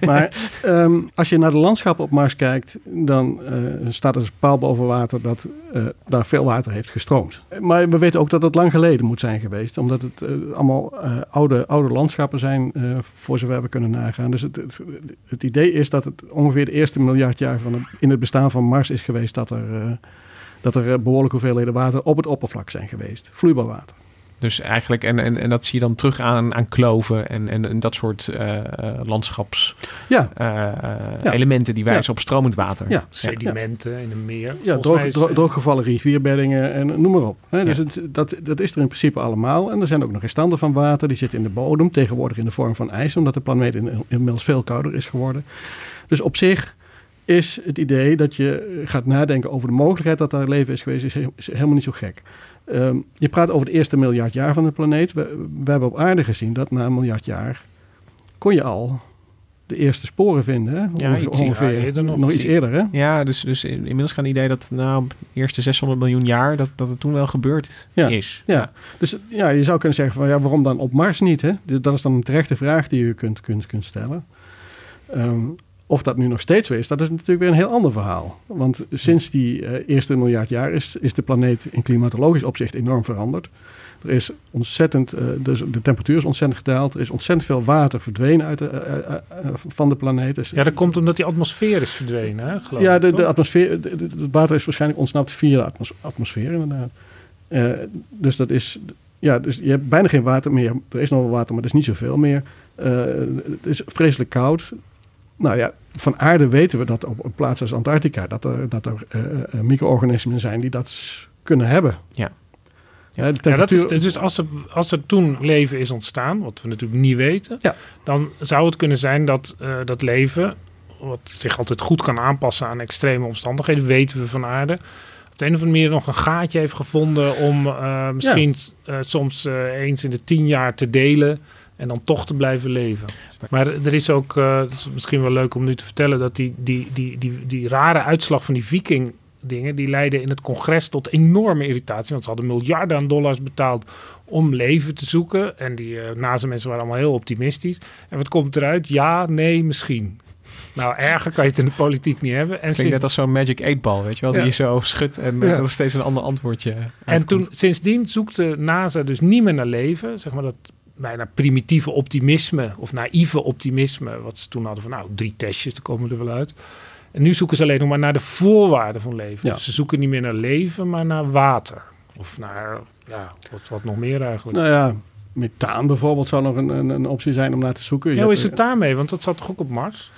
[SPEAKER 4] Maar ehm, als je naar de landschappen op Mars kijkt, dan eh, staat er dus paal boven water dat eh, daar veel water heeft gestroomd. Maar we weten ook dat het lang geleden moet zijn geweest, omdat het allemaal eh, oude, oude landschappen zijn, eh, voor zover we kunnen nagaan. Dus het, het, het idee is dat het ongeveer de eerste miljard jaar van het, in het bestaan van Mars is geweest dat er, eh, dat er eh, behoorlijke hoeveelheden water op het oppervlak zijn geweest. Vloeibaar water.
[SPEAKER 1] Dus eigenlijk, en, en, en dat zie je dan terug aan, aan kloven en, en, en dat soort eh, eh, landschaps
[SPEAKER 4] Ja.
[SPEAKER 1] elementen die wijzen
[SPEAKER 4] Ja.
[SPEAKER 1] op stromend water.
[SPEAKER 4] Ja.
[SPEAKER 3] Sedimenten in een meer.
[SPEAKER 4] Ja, droog, drooggevallen rivierbeddingen en noem maar op. Hè? Dus
[SPEAKER 1] Ja.
[SPEAKER 4] het, dat, dat is er in principe allemaal. En er zijn ook nog restanten van water. Die zitten in de bodem, tegenwoordig in de vorm van ijs, omdat de planeet in- inmiddels veel kouder is geworden. Dus op zich is het idee dat je gaat nadenken over de mogelijkheid dat er leven is geweest, is, he- is helemaal niet zo gek. Ehm, je praat over het eerste miljard jaar van de planeet. We, we hebben op aarde gezien dat na een miljard jaar kon je al de eerste sporen vinden. Hè?
[SPEAKER 1] Ja,
[SPEAKER 4] Ongeveer-
[SPEAKER 1] iets
[SPEAKER 4] ongeveer,
[SPEAKER 3] nog.
[SPEAKER 4] nog iets eerder, hè?
[SPEAKER 1] Ja, dus, dus in- inmiddels gaan het idee dat nou, de eerste 600 miljoen jaar, dat, dat het toen wel gebeurd
[SPEAKER 4] Ja.
[SPEAKER 1] is.
[SPEAKER 4] Ja, dus ja, je zou kunnen zeggen van ja, waarom dan op Mars niet? Hè? Dat is dan een terechte vraag die je kunt, kunt, kunt stellen. Ehm, of dat nu nog steeds zo is, dat is natuurlijk weer een heel ander verhaal. Want sinds die eh, eerste miljard jaar is, is de planeet in klimatologisch opzicht enorm veranderd. Er is ontzettend, eh, dus de temperatuur is ontzettend gedaald. Er is ontzettend veel water verdwenen uit de, eh, van de planeet. Dus,
[SPEAKER 3] Ja, dat komt omdat die atmosfeer is verdwenen, hè, geloof
[SPEAKER 4] ja,
[SPEAKER 3] ik,
[SPEAKER 4] de, de atmosfeer, het water is waarschijnlijk ontsnapt via de atmos- atmosfeer inderdaad. Dus dat is, ja, dus je hebt bijna geen water meer. Er is nog wel water, maar er is niet zoveel meer. Het is vreselijk koud. Nou ja, van aarde weten we dat op een plaats als Antarctica, dat er, dat er eh, micro-organismen zijn die dat kunnen hebben.
[SPEAKER 1] Ja.
[SPEAKER 4] Ja,
[SPEAKER 3] dat is, dus als er, als er toen leven is ontstaan, wat we natuurlijk niet weten,
[SPEAKER 4] Ja.
[SPEAKER 3] dan zou het kunnen zijn dat dat leven, wat zich altijd goed kan aanpassen aan extreme omstandigheden, weten we van aarde, op de een of andere manier nog een gaatje heeft gevonden om misschien soms eens in de tien jaar te delen en dan toch te blijven leven. Maar er is ook, eh, het is misschien wel leuk om nu te vertellen, dat die, die, die, die, die rare uitslag van die viking dingen, die leidden in het congres tot enorme irritatie. Want ze hadden miljarden aan dollars betaald om leven te zoeken. En die uh, naast mensen waren allemaal heel optimistisch. En wat komt eruit? Ja, nee, misschien. Nou, erger kan je het in de politiek niet hebben. En,
[SPEAKER 1] Klinkt
[SPEAKER 3] sinds-
[SPEAKER 1] net als zo'n Magic 8 ball, weet je wel, die je zo schudt en eh,
[SPEAKER 3] Ja.
[SPEAKER 1] dat er steeds een ander antwoordje
[SPEAKER 3] en
[SPEAKER 1] uitkomt.
[SPEAKER 3] toen, sindsdien zoekte NASA dus niet meer naar leven. Zeg maar dat bijna primitieve optimisme of naïeve optimisme. Wat ze toen hadden van nou, drie testjes, daar komen we er wel uit. En nu zoeken ze alleen nog maar naar de voorwaarden van leven.
[SPEAKER 4] Ja.
[SPEAKER 3] Dus ze zoeken niet meer naar leven, maar naar water. Of naar, ja, wat, wat nog meer eigenlijk.
[SPEAKER 4] nou ja, methaan bijvoorbeeld zou nog een, een, een optie zijn om naar te zoeken.
[SPEAKER 3] Ja, hoe is het daarmee? Want dat zat toch ook op Mars?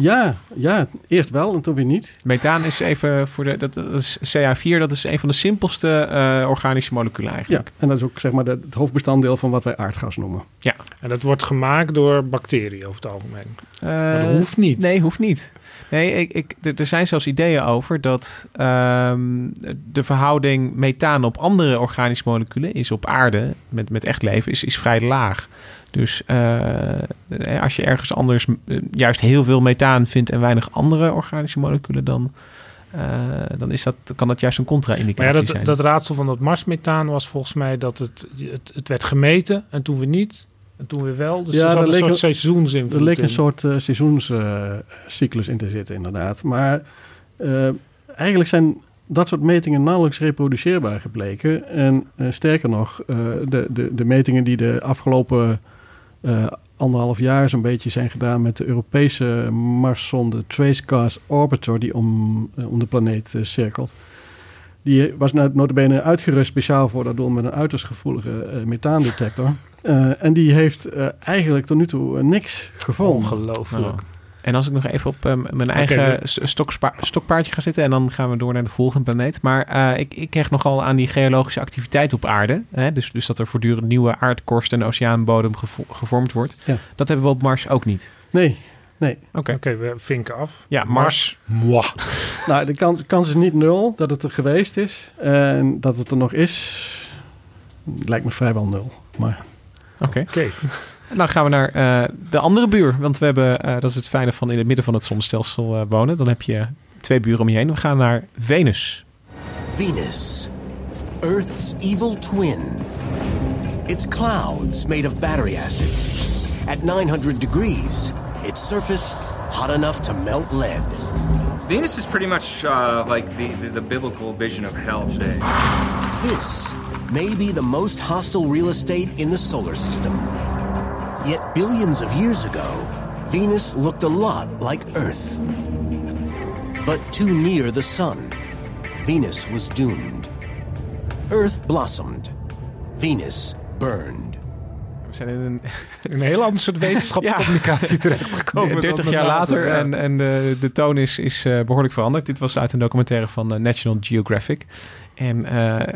[SPEAKER 4] Ja, ja, eerst wel en toen weer niet.
[SPEAKER 1] Methaan is even voor de, dat, dat is CH4, dat is een van de simpelste eh, organische moleculen
[SPEAKER 4] Ja,
[SPEAKER 1] eigenlijk.
[SPEAKER 4] en dat is ook zeg maar de- het hoofdbestanddeel van wat wij aardgas noemen.
[SPEAKER 3] En dat wordt gemaakt door bacteriën over het algemeen. Maar
[SPEAKER 1] Eh,
[SPEAKER 3] dat hoeft niet.
[SPEAKER 1] Nee, hoeft niet. Nee, ik, ik, er- er zijn zelfs ideeën over dat ehm, de verhouding methaan op andere organische moleculen is op aarde, met, met echt leven, is, is vrij laag. Dus eh, als je ergens anders eh, juist heel veel methaan vindt en weinig andere organische moleculen, dan, eh, dan is dat, kan dat juist een
[SPEAKER 3] Maar ja,
[SPEAKER 1] contra-indicatie
[SPEAKER 3] dat,
[SPEAKER 1] zijn.
[SPEAKER 3] dat raadsel van dat Marsmethaan was volgens mij dat het, het, het werd gemeten en toen weer niet. En toen weer wel. Dus
[SPEAKER 4] Ja,
[SPEAKER 3] er zat een
[SPEAKER 4] leek
[SPEAKER 3] soort
[SPEAKER 4] een-
[SPEAKER 3] seizoensinvloed
[SPEAKER 4] Er leek
[SPEAKER 3] in.
[SPEAKER 4] een soort eh, seizoenscyclus in te zitten, inderdaad. Maar eh, eigenlijk zijn dat soort metingen nauwelijks reproduceerbaar gebleken. En eh, sterker nog, eh, de, de, de metingen die de afgelopen eh, anderhalf jaar zo'n beetje zijn gedaan met de Europese Marszonde Tracecast Orbiter, die om, eh, om de planeet eh, cirkelt. Die was nou notabene uitgerust speciaal voor dat doel met een uiterst gevoelige eh, methaandetector. Eh, en die heeft eh, eigenlijk tot nu toe eh, niks gevonden.
[SPEAKER 3] Ongelooflijk.
[SPEAKER 1] En als ik nog even op eh, mijn eigen stokpaardje ga zitten en dan gaan we door naar de volgende planeet. Maar eh, ik, ik kreeg nogal aan die geologische activiteit op aarde. Hè? Dus, dus dat er voortdurend nieuwe aardkorst en oceaanbodem gevo- gevormd wordt.
[SPEAKER 4] Ja.
[SPEAKER 1] Dat hebben we op Mars ook niet.
[SPEAKER 4] Nee, nee.
[SPEAKER 1] Oké.
[SPEAKER 3] Oké, we vinken af.
[SPEAKER 1] Ja, Mars.
[SPEAKER 3] Mwah.
[SPEAKER 4] Nou, de kans, kans is niet nul dat het er geweest is. En dat het er nog is, lijkt me vrijwel nul. Maar
[SPEAKER 1] Oké.
[SPEAKER 3] Oké.
[SPEAKER 1] En dan gaan we naar eh, de andere buur. Want we hebben, eh, dat is het fijne van in het midden van het zonnestelsel eh, wonen. Dan heb je twee buren om je heen. We gaan naar Venus.
[SPEAKER 8] Venus, Earth's evil twin. It's clouds made of battery acid. At 900 degrees, its surface hot enough to melt lead.
[SPEAKER 9] Venus is pretty much uh, like the, the, the biblical vision of hell today.
[SPEAKER 8] This may be the most hostile real estate in the solar system. Yet billions of years ago, Venus looked a lot like Earth. But too near the sun, Venus was doomed. Earth blossomed. Venus burned.
[SPEAKER 1] Zijn in een,
[SPEAKER 3] Een heel ander soort wetenschapscommunicatie terechtgekomen.
[SPEAKER 1] 30
[SPEAKER 3] dan
[SPEAKER 1] jaar later.
[SPEAKER 3] Ja.
[SPEAKER 1] En, en de, de toon is, is eh, behoorlijk veranderd. Dit was uit een documentaire van eh, National Geographic. En eh,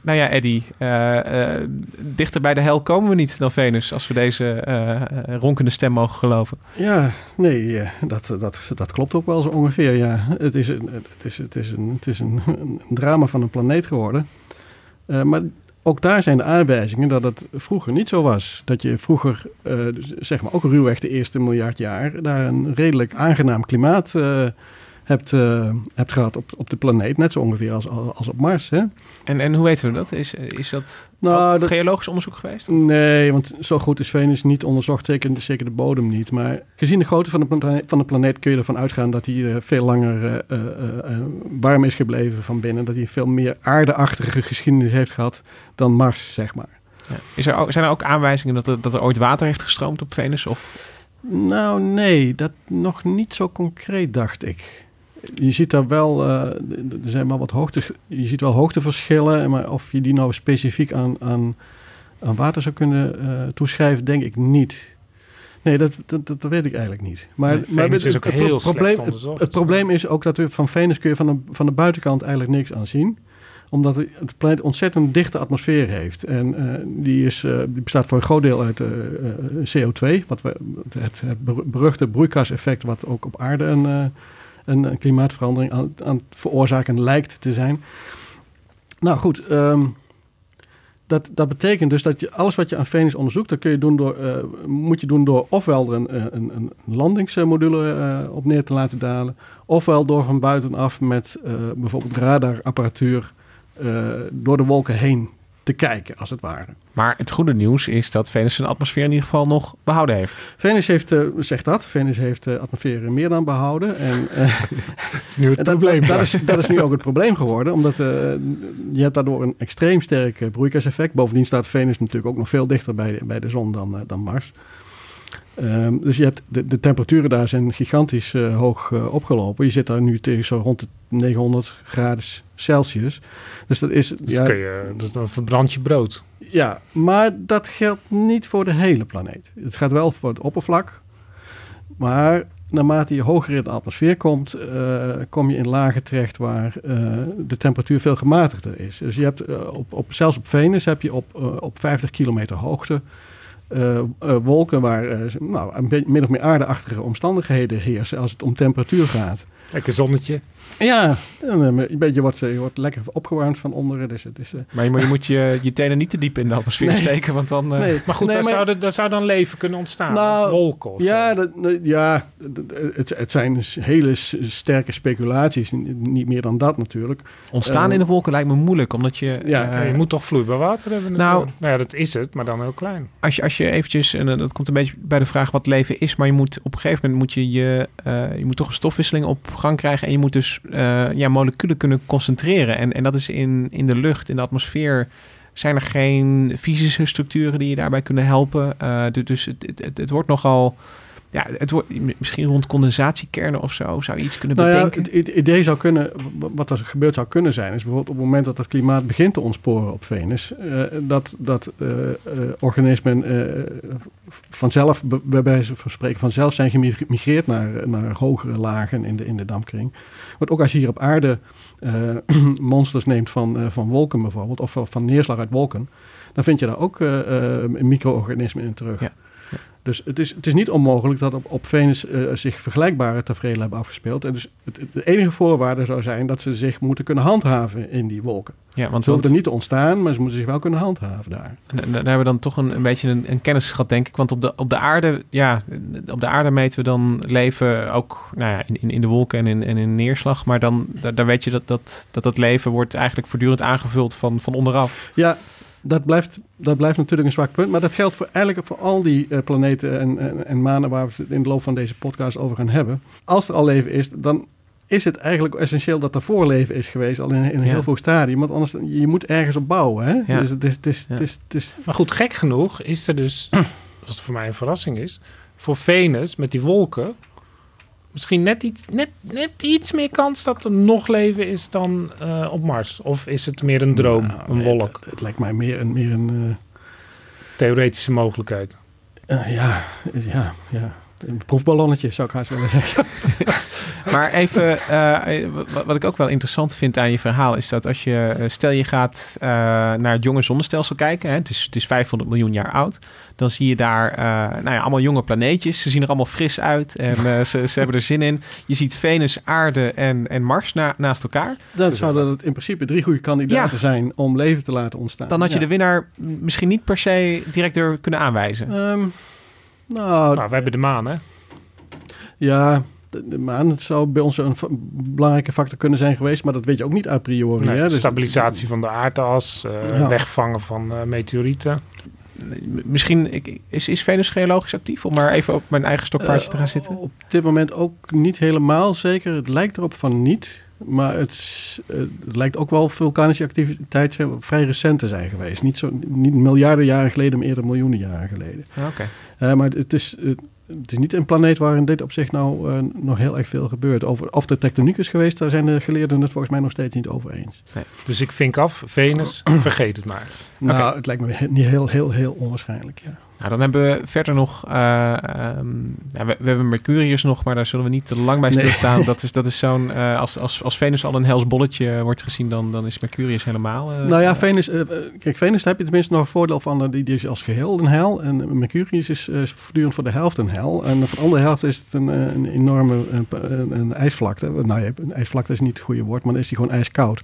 [SPEAKER 1] nou ja, Eddie, eh, eh, dichter bij de hel komen we niet dan Venus, als we deze eh, ronkende stem mogen geloven.
[SPEAKER 4] Ja, nee, eh, dat, dat, dat klopt ook wel zo ongeveer. Ja. Het is een, het is, het is een, het is een, een drama van een planeet geworden. Eh, maar ook daar zijn de aanwijzingen dat het vroeger niet zo was. Dat je vroeger, eh, zeg maar ook ruwweg de eerste miljard jaar, daar een redelijk aangenaam klimaat eh, hebt, eh, hebt gehad op, op de planeet. Net zo ongeveer als, als op Mars. Hè?
[SPEAKER 1] En, en hoe weten we dat? Is, is dat
[SPEAKER 4] Nou, dat-
[SPEAKER 1] geologisch onderzoek geweest?
[SPEAKER 4] Nee, want zo goed is Venus niet onderzocht, zeker, zeker de bodem niet. Maar gezien de grootte van de, plane- van de planeet kun je ervan uitgaan dat hij eh, veel langer eh, eh, eh, warm is gebleven van binnen. Dat hij veel meer aardeachtige geschiedenis heeft gehad dan Mars, zeg maar.
[SPEAKER 1] Ja. Is er ook, zijn er ook aanwijzingen dat er, dat er ooit water heeft gestroomd op Venus? Of
[SPEAKER 4] Nou, nee, dat nog niet zo concreet, dacht ik. Je ziet daar wel, eh, er zijn wel wat hoogte, je ziet wel hoogteverschillen, maar of je die nou specifiek aan, aan, aan water zou kunnen eh, toeschrijven, denk ik niet. Nee, dat, dat, dat, weet ik eigenlijk niet. Maar,
[SPEAKER 3] Nee,
[SPEAKER 4] maar
[SPEAKER 3] Venus is ook heel slecht
[SPEAKER 4] probleem. Het, het probleem is ook dat we van Venus kun je van de, van de buitenkant eigenlijk niks aan zien omdat de de planeet ontzettend dichte atmosfeer heeft. En eh, die, is, die bestaat voor een groot deel uit eh, eh, CO2. Wat we, het, het ber- beruchte broeikaseffect wat ook op aarde een, een, klimaatverandering aan, aan het veroorzaken lijkt te zijn. Nou goed, ehm, dat, dat betekent dus dat je alles wat je aan Venus onderzoekt, dat kun je doen door, eh, moet je doen door ofwel er een, eh, een, een landingsmodule eh, op neer te laten dalen, ofwel door van buitenaf met bijvoorbeeld radarapparatuur door de wolken heen te kijken, als het ware.
[SPEAKER 1] Maar het goede nieuws is dat Venus zijn atmosfeer in ieder geval nog behouden heeft.
[SPEAKER 4] Venus heeft, eh, zegt dat, Venus heeft de atmosfeer meer dan behouden. En, eh,
[SPEAKER 3] Dat is nu het
[SPEAKER 4] dat,
[SPEAKER 3] probleem.
[SPEAKER 4] dat, is, dat is nu ook het probleem geworden, omdat eh, je hebt daardoor een extreem sterk eh, broeikaseffect. Bovendien staat Venus natuurlijk ook nog veel dichter bij de, bij de zon dan, eh, dan Mars. Ehm, dus je hebt de, de temperaturen daar zijn gigantisch eh, hoog eh, opgelopen. Je zit daar nu tegen zo rond de 900 graden Celsius. Dus dat is...
[SPEAKER 3] Dus kun je, dat, dan verbrand je brood.
[SPEAKER 4] Ja, maar dat geldt niet voor de hele planeet. Het gaat wel voor het oppervlak. Maar naarmate je hoger in de atmosfeer komt, eh, kom je in lagen terecht waar eh, de temperatuur veel gematigder is. Dus je hebt eh, op, op, zelfs op Venus heb je op, op 50 kilometer hoogte wolken waar nou, een beetje min of meer aardeachtige omstandigheden heersen als het om temperatuur gaat.
[SPEAKER 3] Lekker zonnetje.
[SPEAKER 4] Ja, eh, je, bent- je, wordt, je wordt lekker opgewarmd van onderen. Dus het is, eh,
[SPEAKER 1] Maar je, moet- je moet je, je tenen niet te diep in de atmosfeer
[SPEAKER 4] Nee.
[SPEAKER 1] steken, want dan... eh,
[SPEAKER 4] Nee.
[SPEAKER 3] Maar goed,
[SPEAKER 4] Nee,
[SPEAKER 3] daar,
[SPEAKER 4] maar-
[SPEAKER 3] Zou, er- daar zou dan leven kunnen ontstaan.
[SPEAKER 4] Nou,
[SPEAKER 3] wolken of
[SPEAKER 4] Ja,
[SPEAKER 3] zo.
[SPEAKER 4] dat, ja het, het zijn s- hele sterke speculaties. Niet meer dan dat natuurlijk.
[SPEAKER 1] Ontstaan
[SPEAKER 4] Eh,
[SPEAKER 1] in de wolken lijkt me moeilijk, omdat je...
[SPEAKER 4] Ja,
[SPEAKER 1] eh,
[SPEAKER 3] Ja, je moet toch vloeibaar water hebben?
[SPEAKER 1] Nou-
[SPEAKER 3] natuurlijk. nou ja, dat is het, maar dan heel klein.
[SPEAKER 1] als je, als je eventjes, en eh, dat komt een beetje bij de vraag wat leven is, maar je moet op een gegeven moment moet je, je, eh, je moet toch een stofwisseling op gang krijgen en je moet dus eh, ja, moleculen kunnen concentreren. En, en dat is in, in de lucht, in de atmosfeer, zijn er geen fysische structuren die je daarbij kunnen helpen. Du- dus het, het, het wordt nogal, ja, het wordt misschien rond condensatiekernen of zo, zou je iets kunnen
[SPEAKER 4] Nou
[SPEAKER 1] bedenken.
[SPEAKER 4] het, het idee zou kunnen, wat er gebeurd zou kunnen zijn, is bijvoorbeeld op het moment dat het klimaat begint te ontsporen op Venus, eh, dat, dat eh, eh, organismen vanzelf, bij wijze van spreken, vanzelf zijn gemigreerd naar, naar hogere lagen in de, in de dampkring. Want ook als je hier op aarde monsters neemt van, van wolken bijvoorbeeld, of van- neerslag uit wolken, dan vind je daar ook micro-organismen in terug.
[SPEAKER 1] Ja.
[SPEAKER 4] Dus het is, het is niet onmogelijk dat op, op Venus eh, zich vergelijkbare tafereelen hebben afgespeeld. En dus het, het- de enige voorwaarde zou zijn dat ze zich moeten kunnen handhaven in die wolken.
[SPEAKER 1] Ja, want
[SPEAKER 4] ze hoeven er niet te ontstaan, maar ze moeten zich wel kunnen handhaven daar.
[SPEAKER 1] En, daar hebben we dan toch een, een beetje een, een kennisschat, denk ik. Want op de, op de aarde, ja, op de aarde meten we dan leven ook nou ja, in, in, in de wolken en in, en in neerslag. Maar dan daar, daar weet je dat dat, dat dat leven wordt eigenlijk voortdurend aangevuld van, van onderaf.
[SPEAKER 4] Ja, dat blijft, dat blijft natuurlijk een zwak punt. Maar dat geldt voor, eigenlijk voor al die eh, planeten en, en, en manen waar we het in de loop van deze podcast over gaan hebben. Als er al leven is, dan is het eigenlijk essentieel dat er voorleven is geweest, al in, in een
[SPEAKER 3] Ja.
[SPEAKER 4] heel vroeg stadium. Want anders, je moet ergens op bouwen. Hè?
[SPEAKER 3] Ja.
[SPEAKER 4] Dus het is, het is, het is, het is,
[SPEAKER 3] Maar goed, gek genoeg is er dus, wat voor mij een verrassing is, voor Venus met die wolken misschien net iets, net, net iets meer kans dat er nog leven is dan eh, op Mars. Of is het meer een droom, een wolk?
[SPEAKER 4] Het lijkt mij meer een... Meer een
[SPEAKER 3] Theoretische mogelijkheid.
[SPEAKER 4] eh, ja, ja, ja. Een proefballonnetje zou ik haast willen zeggen.
[SPEAKER 1] Maar even, eh, wat, wat ik ook wel interessant vind aan je verhaal is dat als je, eh, stel je gaat eh, naar het jonge zonnestelsel kijken, hè, het, is, het is 500 miljoen jaar oud, dan zie je daar eh, nou ja, allemaal jonge planeetjes. Ze zien er allemaal fris uit en eh, ze, ze hebben er zin in. Je ziet Venus, Aarde en, en Mars na- naast elkaar.
[SPEAKER 4] Dan zouden het in principe drie goede kandidaten zijn om leven te laten ontstaan.
[SPEAKER 1] Dan had je
[SPEAKER 4] Ja.
[SPEAKER 1] de winnaar misschien niet per se direct er kunnen aanwijzen.
[SPEAKER 4] Ehm, nou,
[SPEAKER 3] Nou, we hebben de maan, hè?
[SPEAKER 4] Ja, de, de maan het zou bij ons een fa- belangrijke factor kunnen zijn geweest, maar dat weet je ook niet a priori.
[SPEAKER 3] Nee,
[SPEAKER 4] hè? Dus-
[SPEAKER 3] stabilisatie van de aardas, eh,
[SPEAKER 4] Ja.
[SPEAKER 3] wegvangen van eh, meteorieten.
[SPEAKER 1] Misschien is, is Venus geologisch actief om maar even op mijn eigen stokpaardje te gaan zitten.
[SPEAKER 4] Op dit moment ook niet helemaal zeker. Het lijkt erop van niet. Maar het, het lijkt ook wel vulkanische activiteit zijn, vrij recent te zijn geweest. Niet, zo, niet miljarden jaren geleden, maar eerder miljoenen jaren geleden.
[SPEAKER 1] Oké.
[SPEAKER 4] Eh, maar het is, het is niet een planeet waar in dit opzicht nou eh, nog heel erg veel gebeurt. Over, of de tectoniek is geweest, daar zijn de geleerden het volgens mij nog steeds niet over eens.
[SPEAKER 3] Dus ik vink af, Venus, vergeet het maar.
[SPEAKER 4] Nou, het lijkt me niet heel, heel, heel onwaarschijnlijk, ja.
[SPEAKER 1] Nou, dan hebben we verder nog. eh, ehm, ja, we, we hebben Mercurius nog, maar daar zullen we niet te lang bij
[SPEAKER 4] Nee.
[SPEAKER 1] stilstaan. Dat is, dat is zo'n. eh, als, als, als Venus al een hels bolletje wordt gezien, dan, dan is Mercurius helemaal. eh,
[SPEAKER 4] nou ja, Venus, eh, eh, kijk, Venus daar heb je tenminste nog een voordeel van. eh, die, die is als geheel een hel. En Mercurius is eh, voortdurend voor de helft een hel. En voor de andere helft is het een, eh, een enorme een, een, ijsvlakte. Nou ja, een ijsvlakte is niet het goede woord, maar dan is die gewoon ijskoud.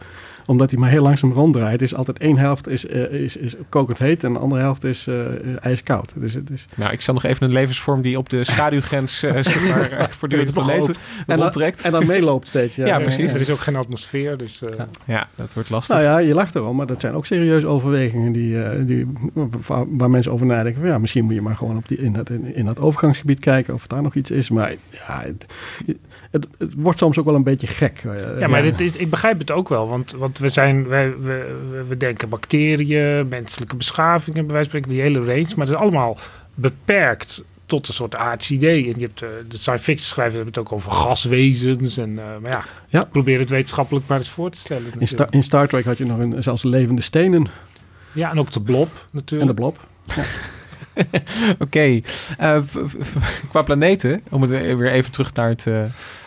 [SPEAKER 4] Omdat hij maar heel langzaam ronddraait. Is altijd één helft is, eh, is, is kokend heet en de andere helft is eh, ijskoud. Dus het is...
[SPEAKER 1] Nou, ik zal nog even een levensvorm die op de schaduwgrens eh, zeg maar, voortdurend
[SPEAKER 3] is
[SPEAKER 1] planeten.
[SPEAKER 4] En dan, en dan meeloopt steeds. Ja,
[SPEAKER 1] Ja, precies.
[SPEAKER 3] Er is ook geen atmosfeer, dus... eh,
[SPEAKER 1] Ja, dat wordt lastig.
[SPEAKER 4] Nou ja, je lacht erom, maar dat zijn ook serieuze overwegingen die, eh, die, waar, mensen over nadenken. Van, Ja, misschien moet je maar gewoon op die, in, dat, in, in dat overgangsgebied kijken of daar nog iets is. Maar ja, het, het, het wordt soms ook wel een beetje gek.
[SPEAKER 3] Ja, maar Dit is, ik begrijp het ook wel, want, want we, zijn, wij, we, we, denken bacteriën, menselijke beschavingen, bij wijze van spreken, die hele range. Maar het is allemaal beperkt tot een soort aards idee. En je hebt, eh, de science fiction schrijvers hebben het ook over gaswezens. En, eh, maar ja,
[SPEAKER 4] Ja.
[SPEAKER 3] probeer het wetenschappelijk maar eens voor te stellen.
[SPEAKER 4] In, in Star Trek had je nog een, zelfs levende stenen
[SPEAKER 3] Ja, en ook de blob
[SPEAKER 4] en
[SPEAKER 3] natuurlijk.
[SPEAKER 4] de blob.
[SPEAKER 1] Oké, eh, qua planeten, om het weer even terug naar het, de-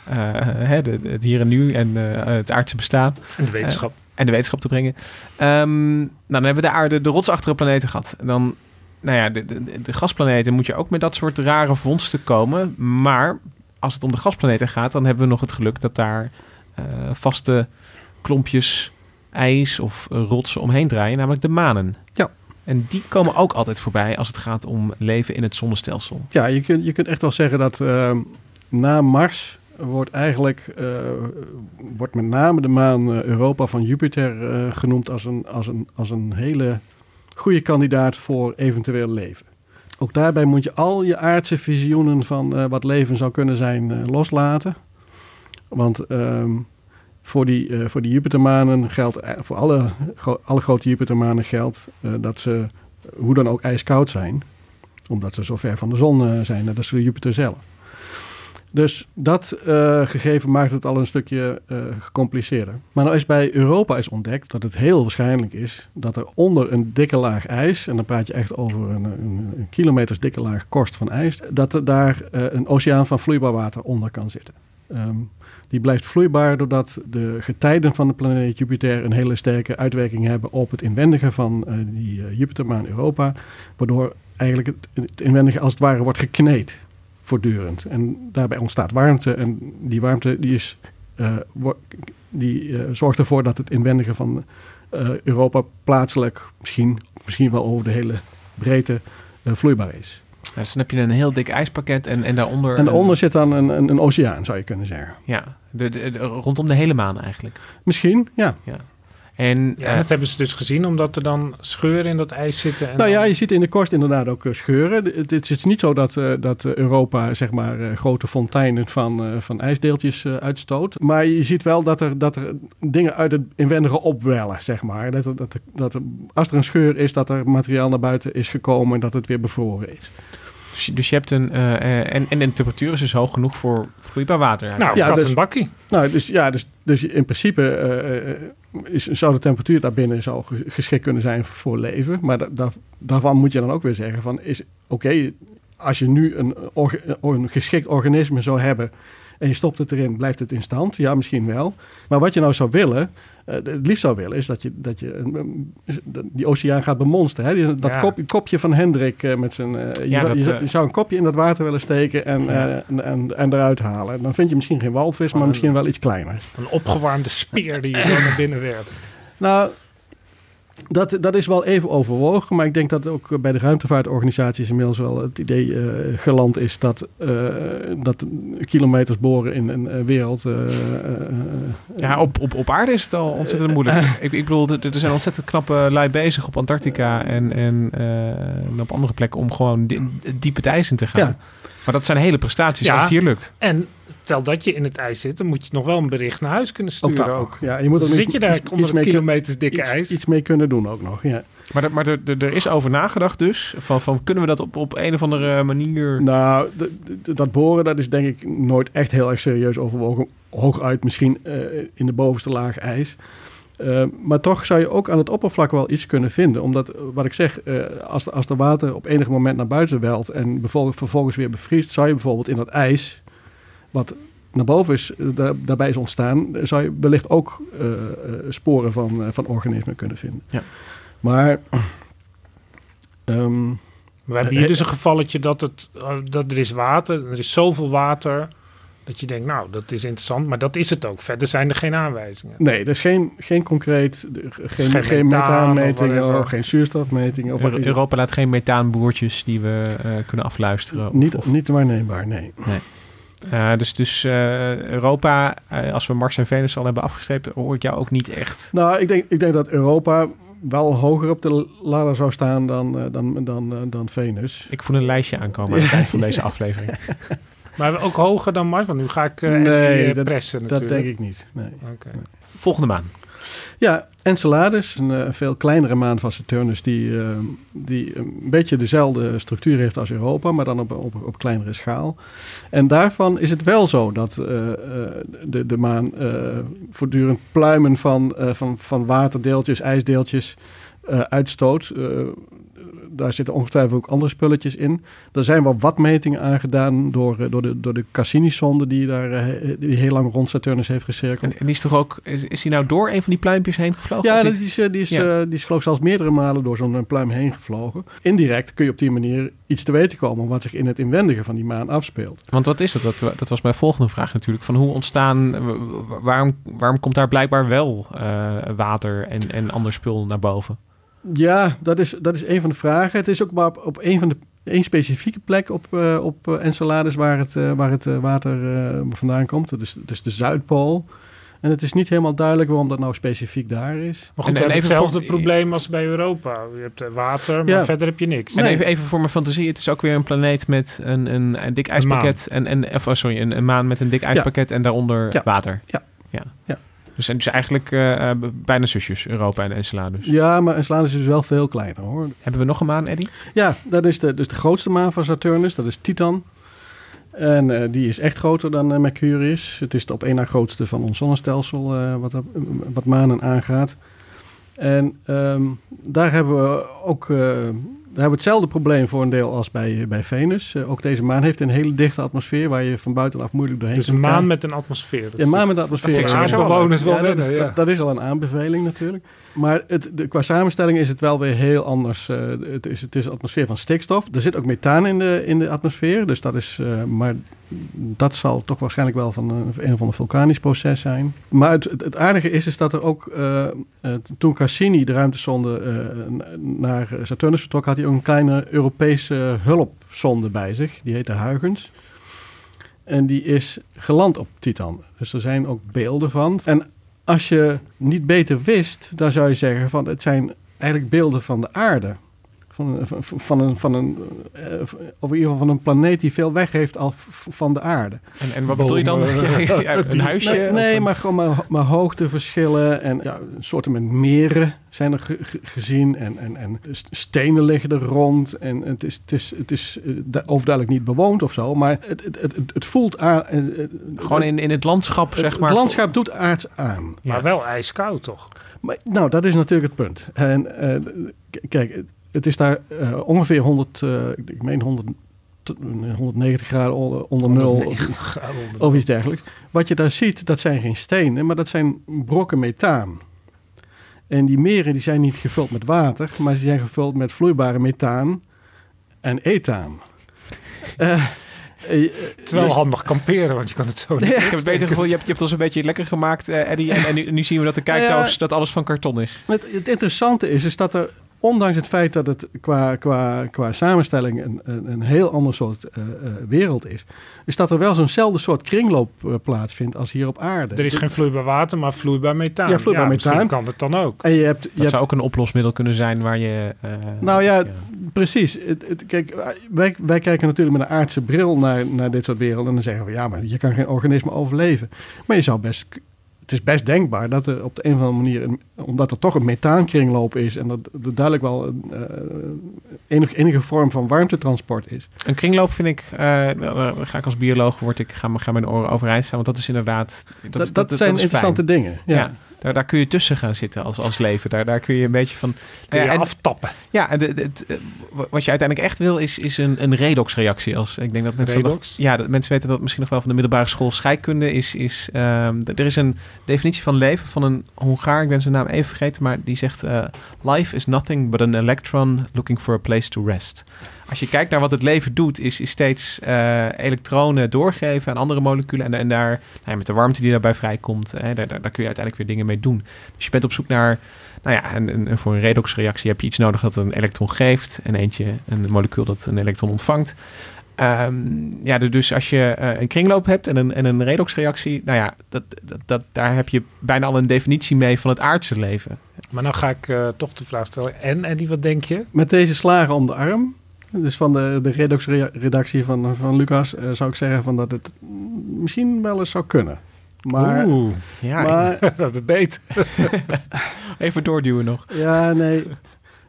[SPEAKER 1] het hier en nu en eh, het aardse bestaan.
[SPEAKER 3] En de wetenschap.
[SPEAKER 1] Eh, en de wetenschap te brengen. Ehm, nou, dan hebben we de aarde, de rotsachtige planeten gehad. En dan, nou ja, de, de, de gasplaneten moet je ook met dat soort rare vondsten komen. Maar als het om de gasplaneten gaat, dan hebben we nog het geluk dat daar eh, vaste klompjes ijs of eh, rotsen omheen draaien, namelijk de manen.
[SPEAKER 4] Ja.
[SPEAKER 1] En die komen ook altijd voorbij als het gaat om leven in het zonnestelsel.
[SPEAKER 4] Ja, je kunt, je kunt echt wel zeggen dat eh, na Mars wordt eigenlijk eh, wordt met name de maan eh, Europa van Jupiter eh, genoemd als een, als, een, als een hele goede kandidaat voor eventueel leven. Ook daarbij moet je al je aardse visioenen van wat leven zou kunnen zijn loslaten. Want ehm, voor, die, voor die Jupitermanen geldt, voor alle, alle grote Jupitermanen geldt dat ze hoe dan ook ijskoud zijn omdat ze zo ver van de zon zijn. Is de Jupiter zelf. Dus dat eh, gegeven maakt het al een stukje eh, gecompliceerder. Maar nou is bij Europa is ontdekt dat het heel waarschijnlijk is dat er onder een dikke laag ijs, en dan praat je echt over een, een, kilometers dikke laag korst van ijs, dat er daar eh, een oceaan van vloeibaar water onder kan zitten. Ehm, Die blijft vloeibaar doordat de getijden van de planeet Jupiter een hele sterke uitwerking hebben op het inwendige van die Jupitermaan Europa. Waardoor eigenlijk het, het inwendige als het ware wordt gekneed voortdurend. En daarbij ontstaat warmte en die warmte die is, eh, die, eh, zorgt ervoor dat het inwendige van eh, Europa plaatselijk misschien, misschien wel over de hele breedte vloeibaar is.
[SPEAKER 1] Ja, dus dan heb je een heel dik ijspakket en, en daaronder...
[SPEAKER 4] En daaronder
[SPEAKER 1] een-
[SPEAKER 4] zit dan een, een, een oceaan, zou je kunnen zeggen.
[SPEAKER 1] Ja, de, de- de- rondom de hele maan eigenlijk.
[SPEAKER 4] Misschien, ja.
[SPEAKER 1] ja. En,
[SPEAKER 3] Ja,
[SPEAKER 1] eh,
[SPEAKER 3] dat hebben ze dus gezien, omdat er dan scheuren in dat ijs zitten. En
[SPEAKER 4] Nou ja, je ziet in de korst inderdaad ook eh, scheuren. Het, het is niet zo dat, eh, dat eh, Europa zeg maar, eh, grote fonteinen van, eh, van ijsdeeltjes eh, uitstoot. Maar je ziet wel dat er, dat er dingen uit het inwendige opwellen, zeg maar. Dat, er- dat, er- dat er, als er een scheur is, dat er materiaal naar buiten is gekomen en dat het weer bevroren is.
[SPEAKER 1] Dus, je- hebt een... eh, eh, en, en de temperatuur is dus hoog genoeg voor vloeibaar water. eigenlijk.
[SPEAKER 3] Nou, kat
[SPEAKER 4] dus-
[SPEAKER 3] en bakkie.
[SPEAKER 4] Nou, dus ja, dus, dus in principe eh, eh, is, zou de temperatuur daarbinnen zou ge- geschikt kunnen zijn voor leven. Maar da- da- daarvan moet je dan ook weer zeggen van, is oké, als je nu een, orga- een geschikt organisme zou hebben en je stopt het erin, blijft het in stand? Ja, misschien wel. Maar wat je nou zou willen, eh, het liefst zou willen, is dat je, dat je die oceaan gaat bemonsteren. Hè? Dat
[SPEAKER 3] Ja.
[SPEAKER 4] kop- kopje van Hendrik eh, met zijn... eh, je,
[SPEAKER 1] Ja,
[SPEAKER 4] zou-
[SPEAKER 1] dat,
[SPEAKER 4] je, zou- je zou een kopje in dat water willen steken en,
[SPEAKER 1] Ja.
[SPEAKER 4] en, en, en eruit halen. Dan vind je misschien geen walvis, maar
[SPEAKER 3] Oh.
[SPEAKER 4] misschien wel iets kleiner.
[SPEAKER 3] Een opgewarmde speer die je zo naar binnen werpt.
[SPEAKER 4] Nou, dat, dat is wel even overwogen, maar ik denk dat ook bij de ruimtevaartorganisaties inmiddels wel het idee eh, geland is dat, eh, dat kilometers boren in een eh, wereld.
[SPEAKER 1] Ja, op, op, op aarde is het al ontzettend moeilijk. ik, ik bedoel, er, er zijn ontzettend knappe lui bezig op Antarctica en, en, en op andere plekken om gewoon di- diep het ijs in te gaan.
[SPEAKER 4] Ja.
[SPEAKER 1] Maar dat zijn hele prestaties
[SPEAKER 3] Ja.
[SPEAKER 1] als het hier lukt.
[SPEAKER 3] En stel dat je in het ijs zit, dan moet je nog wel een bericht naar huis kunnen
[SPEAKER 4] ook
[SPEAKER 3] sturen.
[SPEAKER 4] dat
[SPEAKER 3] ook.
[SPEAKER 4] ook. Ja, je moet er
[SPEAKER 3] Zit
[SPEAKER 4] iets-
[SPEAKER 3] je daar
[SPEAKER 4] iets-
[SPEAKER 3] onder
[SPEAKER 4] iets
[SPEAKER 3] kilometers dikke
[SPEAKER 4] iets,
[SPEAKER 3] ijs?
[SPEAKER 4] Iets mee kunnen doen ook nog, ja.
[SPEAKER 1] Maar, er- maar er, is over nagedacht dus. Van, van kunnen we dat op, op een of andere manier...
[SPEAKER 4] Nou, dat boren, dat is denk ik nooit echt heel erg serieus overwogen. Hooguit misschien eh, in de bovenste laag ijs. Eh, maar toch zou je ook aan het oppervlak wel iets kunnen vinden. Omdat, eh, wat ik zeg, eh, als, de, als de water op enig moment naar buiten welt en vervolgens weer bevriest, zou je bijvoorbeeld in dat ijs, wat naar boven is, eh, daar, daarbij is ontstaan, zou je wellicht ook eh, eh, sporen van, eh, van organismen kunnen vinden.
[SPEAKER 1] Ja.
[SPEAKER 4] Maar. ehm,
[SPEAKER 3] We hebben hier dus een gevalletje dat, het, dat er is water, er is zoveel water, dat je denkt, nou, dat is interessant, maar dat is het ook. Verder zijn er geen aanwijzingen.
[SPEAKER 4] Nee, er is geen, geen concreet, geen,
[SPEAKER 3] Geen
[SPEAKER 4] geen,
[SPEAKER 3] of
[SPEAKER 4] methaanmetingen, of geen zuurstofmetingen. Of
[SPEAKER 1] Euro- Europa laat geen methaanboertjes die we eh, kunnen afluisteren. Of-
[SPEAKER 4] niet,
[SPEAKER 1] of-
[SPEAKER 4] niet waarneembaar, nee.
[SPEAKER 1] Nee. Eh, dus dus eh, Europa, eh, als we Mars en Venus al hebben afgestreept, hoor ik jou ook niet echt.
[SPEAKER 4] Nou, ik denk, ik denk dat Europa wel hoger op de ladder zou staan dan, eh, dan, dan, eh, dan Venus.
[SPEAKER 1] Ik voel een lijstje aankomen aan het eind van deze aflevering.
[SPEAKER 3] Maar ook hoger dan Mars, want nu ga ik eh
[SPEAKER 4] nee, dat,
[SPEAKER 3] pressen
[SPEAKER 4] dat
[SPEAKER 3] natuurlijk.
[SPEAKER 4] denk ik niet. Nee.
[SPEAKER 3] Oké.
[SPEAKER 1] Volgende maan.
[SPEAKER 4] Ja, Enceladus, een eh, veel kleinere maan van Saturnus, die, eh, die een beetje dezelfde structuur heeft als Europa, maar dan op, op, op kleinere schaal. En daarvan is het wel zo dat eh, de, de maan voortdurend pluimen van, van, van waterdeeltjes, ijsdeeltjes uitstoot. Daar zitten ongetwijfeld ook andere spulletjes in. Er zijn wel wat metingen aangedaan door, eh, door de, door de Cassini-sonde die daar eh, die heel lang rond Saturnus heeft gecirkeld.
[SPEAKER 1] En, en die is toch ook, is, is die nou door een van die pluimpjes heen gevlogen?
[SPEAKER 4] Ja, dat is, eh, die, is,
[SPEAKER 1] Ja.
[SPEAKER 4] die is geloof ik zelfs meerdere malen door zo'n pluim heen gevlogen. Indirect kun je op die manier iets te weten komen wat zich in het inwendige van die maan afspeelt.
[SPEAKER 1] Want wat is dat? dat? Dat was mijn volgende vraag natuurlijk. Van hoe ontstaan, waarom, waarom komt daar blijkbaar wel water en, en ander spul naar boven?
[SPEAKER 4] Ja, dat is, dat is een van de vragen. Het is ook maar op, op een van de één specifieke plek op, eh, op eh, Enceladus waar het, eh, waar het eh, water eh, vandaan komt. Dat is, dat is de Zuidpool. En het is niet helemaal duidelijk waarom dat nou specifiek daar is.
[SPEAKER 3] Maar goed,
[SPEAKER 1] En- en even
[SPEAKER 3] hetzelfde
[SPEAKER 1] voor-
[SPEAKER 3] probleem als bij Europa. Je hebt water, maar
[SPEAKER 4] Ja.
[SPEAKER 3] verder heb je niks.
[SPEAKER 1] En even, even voor mijn fantasie, het is ook weer een planeet met een, een, een dik ijspakket. En, en, of, oh, sorry, een, een maan met een dik ijspakket en daaronder
[SPEAKER 4] Ja.
[SPEAKER 1] water.
[SPEAKER 4] Ja.
[SPEAKER 1] ja. Dus, dus eigenlijk eh, eh, bijna zusjes, Europa en Enceladus.
[SPEAKER 4] Ja, maar Enceladus is wel veel kleiner hoor.
[SPEAKER 1] Hebben we nog een maan, Eddy?
[SPEAKER 4] Ja, dat is de, dus de grootste maan van Saturnus. Dat is Titan. En eh, die is echt groter dan Mercurius. Het is de op één na grootste van ons zonnestelsel wat, wat manen aangaat. En ehm, daar hebben we ook hebben we hetzelfde probleem voor een deel als bij, bij Venus. Eh, ook deze maan heeft een hele dichte atmosfeer waar je van buitenaf moeilijk doorheen
[SPEAKER 3] Dus een
[SPEAKER 4] kunt
[SPEAKER 3] maan
[SPEAKER 4] kijken.
[SPEAKER 3] met een atmosfeer. Dat
[SPEAKER 4] een maan met een
[SPEAKER 3] dat
[SPEAKER 4] atmosfeer.
[SPEAKER 3] wel
[SPEAKER 4] Ja, dat,
[SPEAKER 3] wennen,
[SPEAKER 4] is,
[SPEAKER 3] ja.
[SPEAKER 4] dat, dat is al een aanbeveling natuurlijk. Maar het, de, qua samenstelling is het wel weer heel anders. Eh, het, is, het is een atmosfeer van stikstof. Er zit ook methaan in de, in de atmosfeer. Dus dat is, eh, maar dat zal toch waarschijnlijk wel van een, een of ander vulkanisch proces zijn. Maar het, het, het aardige is, is dat er ook, toen Cassini de ruimtesonde naar Saturnus vertrok, had hij een kleine Europese hulpzonde bij zich. Die heette Huygens. En die is geland op Titan. Dus er zijn ook beelden van. En als je niet beter wist, dan zou je zeggen van het zijn eigenlijk beelden van de aarde. Van, van, van een, van een, eh, of in ieder geval van een planeet die veel weg heeft al v- van de aarde.
[SPEAKER 1] En, en wat bedoel je dan? Ja, een huisje?
[SPEAKER 4] Nee,
[SPEAKER 1] of
[SPEAKER 4] nee
[SPEAKER 1] een-
[SPEAKER 4] maar gewoon maar, maar hoogteverschillen en ja, soorten met meren zijn er ge- ge- gezien en, en, en st- stenen liggen er rond en het is, het is, het is eh, overduidelijk niet bewoond of zo, maar het, het, het, het, voelt aan. eh, eh,
[SPEAKER 1] Gewoon in, in het landschap,
[SPEAKER 4] het,
[SPEAKER 1] zeg maar.
[SPEAKER 4] Het landschap doet aards aan.
[SPEAKER 3] Maar wel ijskoud, toch?
[SPEAKER 4] Maar, nou, dat is natuurlijk het punt. En eh, kijk, het is daar eh, ongeveer 100, eh, ik meen 100, t- 190 graden onder, onder nul.
[SPEAKER 3] 190
[SPEAKER 4] Of, iets dergelijks. Wat je daar ziet, dat zijn geen stenen, maar dat zijn brokken methaan. En die meren die zijn niet gevuld met water, maar ze zijn gevuld met vloeibare methaan en ethaan. Eh, eh,
[SPEAKER 3] Het is wel
[SPEAKER 4] dus-
[SPEAKER 3] handig kamperen, want je kan het zo niet
[SPEAKER 1] ik heb het beter gevoel, je hebt, je hebt ons een beetje lekker gemaakt, eh, Eddie. En, en nu, nu zien we dat de kijkdoos,
[SPEAKER 4] Ja.
[SPEAKER 1] dat alles van karton is.
[SPEAKER 4] Het, het interessante is, is dat er, ondanks het feit dat het qua, qua, qua samenstelling een, een, een heel ander soort eh, eh, wereld is, is dat er wel zo'nzelfde soort kringloop eh, plaatsvindt als hier op aarde.
[SPEAKER 3] Er is geen vloeibaar water, maar vloeibaar methaan.
[SPEAKER 4] Ja, vloeibaar
[SPEAKER 3] misschien
[SPEAKER 4] methaan.
[SPEAKER 3] kan het dan ook.
[SPEAKER 4] En je hebt, je
[SPEAKER 1] Dat
[SPEAKER 4] hebt
[SPEAKER 1] zou ook een oplosmiddel kunnen zijn waar je... eh,
[SPEAKER 4] Nou ja, precies. Het, het- kijk, wij, wij kijken natuurlijk met een aardse bril naar, naar dit soort werelden. En dan zeggen we, ja, maar je kan geen organisme overleven. Maar je zou best... Het is best denkbaar dat er op de een of andere manier... Omdat er toch een methaankringloop is... en dat er duidelijk wel een, eh, enige, enige vorm van warmtetransport is.
[SPEAKER 1] Een kringloop vind ik, eh, ga ik als bioloog, word ik, ga, ga mijn oren overeind staan. Want dat is inderdaad...
[SPEAKER 4] Dat, dat, zijn interessante dingen. Ja.
[SPEAKER 1] Ja. Daar, daar kun je tussen gaan zitten als, als leven. Daar, daar kun je een beetje van...
[SPEAKER 3] Kun je
[SPEAKER 1] Ja, en-
[SPEAKER 3] aftappen.
[SPEAKER 1] Ja, en de, de- het, eh, wat je uiteindelijk echt wil is, is een, een redoxreactie. Als, ik denk dat mensen
[SPEAKER 3] Redox?
[SPEAKER 1] nog- ja, dat mensen weten dat misschien nog wel van de middelbare school scheikunde is. is ehm, er is een definitie van leven van een Hongaar, ik ben zijn naam even vergeten, maar die zegt: eh, Life is nothing but an electron looking for a place to rest. Als je kijkt naar wat het leven doet, is, is steeds eh, elektronen doorgeven aan andere moleculen. En, en daar, nou ja, met de warmte die daarbij vrijkomt, hè, daar, daar, daar kun je uiteindelijk weer dingen mee doen. Dus je bent op zoek naar, nou ja, en, en- en voor een redoxreactie heb je iets nodig dat een elektron geeft. En eentje, een molecuul dat een elektron ontvangt. Ehm, ja, dus- als je eh, een kringloop hebt en een, en een redoxreactie, nou ja, dat, dat, dat, daar heb je bijna al een definitie mee van het aardse leven.
[SPEAKER 3] Maar nou ga ik eh, toch de vraag stellen. En Eddie, wat denk je?
[SPEAKER 4] Met deze slagen om de arm, dus van de, de redox-redactie van, van Lucas, eh, zou ik zeggen van dat het misschien wel eens zou kunnen. Maar,
[SPEAKER 3] Oeh,
[SPEAKER 1] ja,
[SPEAKER 4] maar
[SPEAKER 3] we hebben beet.
[SPEAKER 1] Even doorduwen nog.
[SPEAKER 4] ja, nee.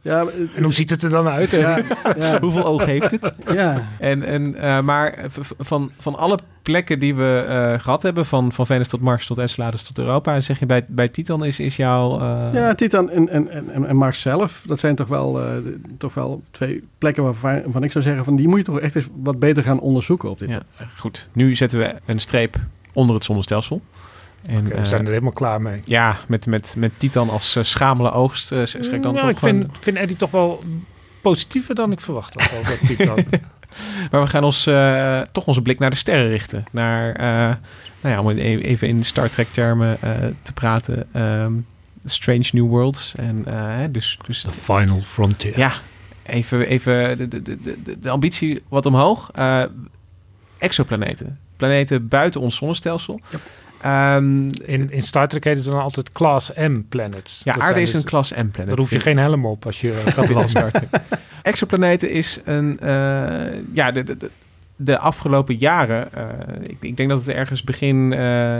[SPEAKER 4] Ja,
[SPEAKER 3] En hoe ziet het er dan uit?
[SPEAKER 4] ja, ja,
[SPEAKER 1] Hoeveel oog heeft het?
[SPEAKER 4] ja.
[SPEAKER 1] En, en, eh, maar van, van alle plekken die we eh, gehad hebben, van, van Venus tot Mars tot Enceladus tot Europa, zeg je bij, bij Titan is, is jouw... eh,
[SPEAKER 4] Ja, Titan en, en, en, en Mars zelf, dat zijn toch wel, eh, toch wel twee plekken waarvan, waarvan ik zou zeggen van die moet je toch echt eens wat beter gaan onderzoeken op dit
[SPEAKER 1] ja, goed. Nu zetten we een streep onder het zonnestelsel. En,
[SPEAKER 3] we
[SPEAKER 1] eh,
[SPEAKER 3] zijn er helemaal klaar mee.
[SPEAKER 1] ja, met, met, met Titan als eh, schamele oogst, eh, zeg ik dan
[SPEAKER 3] Nou,
[SPEAKER 1] toch
[SPEAKER 3] ik vind, vind Eddie toch wel positiever dan ik verwacht had over Titan.
[SPEAKER 1] Maar we gaan ons, eh, toch onze blik naar de sterren richten. Naar, eh, nou ja, om e- even in Star Trek termen eh, te praten. ehm, Strange New Worlds. En, eh, hè, dus, dus
[SPEAKER 3] The Final Frontier.
[SPEAKER 1] ja, even, even de, de, de, de, de ambitie wat omhoog. Eh, exoplaneten. Planeten buiten ons zonnestelsel. Ehm,
[SPEAKER 3] In, in Star Trek heet het dan altijd Class M planets.
[SPEAKER 1] ja,
[SPEAKER 3] Dat
[SPEAKER 1] aarde is
[SPEAKER 3] dus-
[SPEAKER 1] een klas M-planet.
[SPEAKER 3] Daar hoef je geen helm op als je gaat
[SPEAKER 1] binnen
[SPEAKER 3] landen.
[SPEAKER 1] Star Trek. Exoplaneten is een, eh, ja, de, de, de, de afgelopen jaren, eh, ik, ik denk dat het ergens begin, eh,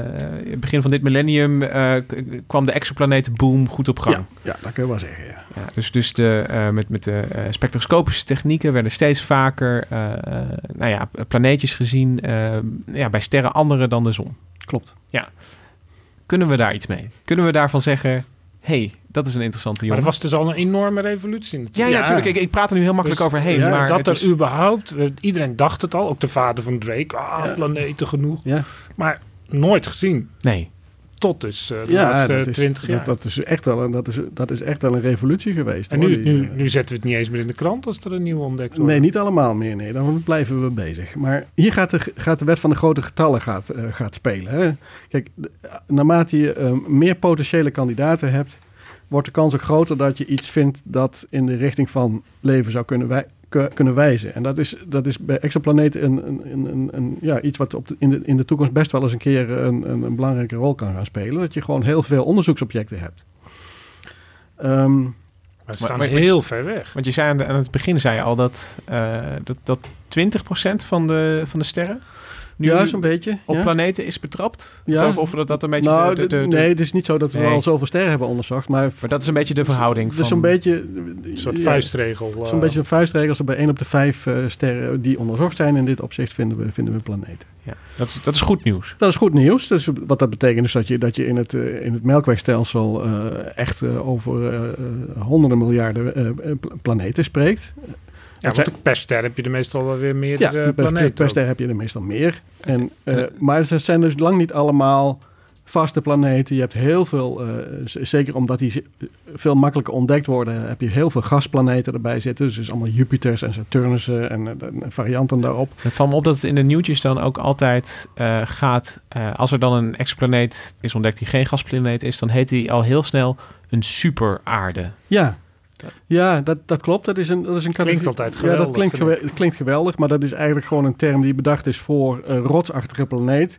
[SPEAKER 1] begin van dit millennium eh, kwam de exoplanetenboom goed op gang.
[SPEAKER 4] Ja, ja, dat kun je wel zeggen, ja.
[SPEAKER 1] Ja, dus dus de, eh, met, met de eh, spectroscopische technieken werden steeds vaker eh, eh, nou ja, planeetjes gezien eh, ja, bij sterren andere dan de zon.
[SPEAKER 4] Klopt.
[SPEAKER 1] Ja. Kunnen we daar iets mee? Kunnen we daarvan zeggen, hey, Dat is een interessante
[SPEAKER 3] Maar
[SPEAKER 1] jongen.
[SPEAKER 3] dat was dus al een enorme revolutie
[SPEAKER 1] ja,
[SPEAKER 3] natuurlijk.
[SPEAKER 1] ja, natuurlijk. Ik, ik praat er nu heel makkelijk
[SPEAKER 3] Dus,
[SPEAKER 1] overheen.
[SPEAKER 3] ja,
[SPEAKER 1] maar
[SPEAKER 3] dat er
[SPEAKER 1] is-
[SPEAKER 3] überhaupt, eh, iedereen dacht het al, ook de vader van Drake, ah, planeten genoeg.
[SPEAKER 4] Ja.
[SPEAKER 3] Maar nooit gezien.
[SPEAKER 1] Nee.
[SPEAKER 3] Tot dus eh, de
[SPEAKER 4] Ja,
[SPEAKER 3] laatste 20 jaar.
[SPEAKER 4] Dat, dat, is echt wel een, dat, is, dat is echt wel een revolutie geweest.
[SPEAKER 3] en
[SPEAKER 4] hoor,
[SPEAKER 3] nu,
[SPEAKER 4] die,
[SPEAKER 3] nu,
[SPEAKER 4] eh,
[SPEAKER 3] nu zetten we het niet eens meer in de krant als er een nieuwe ontdekt wordt.
[SPEAKER 4] Nee, niet allemaal meer. Nee, dan blijven we bezig. Maar hier gaat de, gaat de wet van de grote getallen gaat, eh, gaat spelen. Hè? Kijk, naarmate je meer potentiële kandidaten hebt, wordt de kans ook groter dat je iets vindt dat in de richting van leven zou kunnen, wij, kunnen wijzen. En dat is, dat is bij exoplaneten een, een, een, een, ja, iets wat op de, in, de, in de toekomst best wel eens een keer een, een, een belangrijke rol kan gaan spelen. Dat je gewoon heel veel onderzoeksobjecten hebt. Ehm,
[SPEAKER 3] Maar ze staan
[SPEAKER 1] maar-
[SPEAKER 3] heel ver weg.
[SPEAKER 1] Want je zei aan, de- aan het begin zei je al dat, eh dat, dat 20% van de, van de sterren nu
[SPEAKER 4] Ja, zo'n beetje,
[SPEAKER 1] op
[SPEAKER 4] ja.
[SPEAKER 1] planeten is betrapt.
[SPEAKER 4] Ja.
[SPEAKER 1] Of, of dat dat een beetje
[SPEAKER 4] nou,
[SPEAKER 1] de, de, de-
[SPEAKER 4] nee, het is niet zo dat we
[SPEAKER 1] Nee.
[SPEAKER 4] al zoveel sterren hebben onderzocht. Maar,
[SPEAKER 1] Maar dat is een beetje de verhouding
[SPEAKER 4] Dus
[SPEAKER 1] van-
[SPEAKER 4] zo'n beetje...
[SPEAKER 3] Een soort
[SPEAKER 4] ja,
[SPEAKER 3] vuistregel. eh.
[SPEAKER 4] Zo'n beetje een vuistregel. Als er bij 1 op de 5 eh, sterren die onderzocht zijn in dit opzicht vinden we, vinden we planeten.
[SPEAKER 1] Ja, dat is, dat is goed nieuws.
[SPEAKER 4] Dat is goed nieuws. Dus wat dat betekent is dat je, dat je in, het, eh, in het melkwegstelsel eh, echt over honderden miljarden pla- planeten spreekt.
[SPEAKER 3] Ja,
[SPEAKER 4] Dat
[SPEAKER 3] want per ster heb je er meestal wel weer
[SPEAKER 4] Ja,
[SPEAKER 3] meerdere
[SPEAKER 4] per,
[SPEAKER 3] planeten.
[SPEAKER 4] per ster heb je er meestal meer. En, eh, maar het zijn dus lang niet allemaal vaste planeten. Je hebt heel veel, eh, zeker omdat die veel makkelijker ontdekt worden, heb je heel veel gasplaneten erbij zitten. Dus allemaal Jupiters en Saturnussen en, eh, en varianten daarop.
[SPEAKER 1] Het valt me op dat het in de nieuwtjes dan ook altijd eh, gaat. eh, als er dan een exoplaneet is ontdekt die geen gasplaneet is, dan heet die al heel snel een superaarde.
[SPEAKER 4] Ja, ja dat, dat klopt. Dat is een, dat is een
[SPEAKER 3] Klinkt altijd
[SPEAKER 4] Ja,
[SPEAKER 3] geweldig,
[SPEAKER 4] dat klinkt,
[SPEAKER 3] vind ik.
[SPEAKER 4] gewe- klinkt geweldig, maar dat is eigenlijk gewoon een term die bedacht is voor een rotsachtige planeet.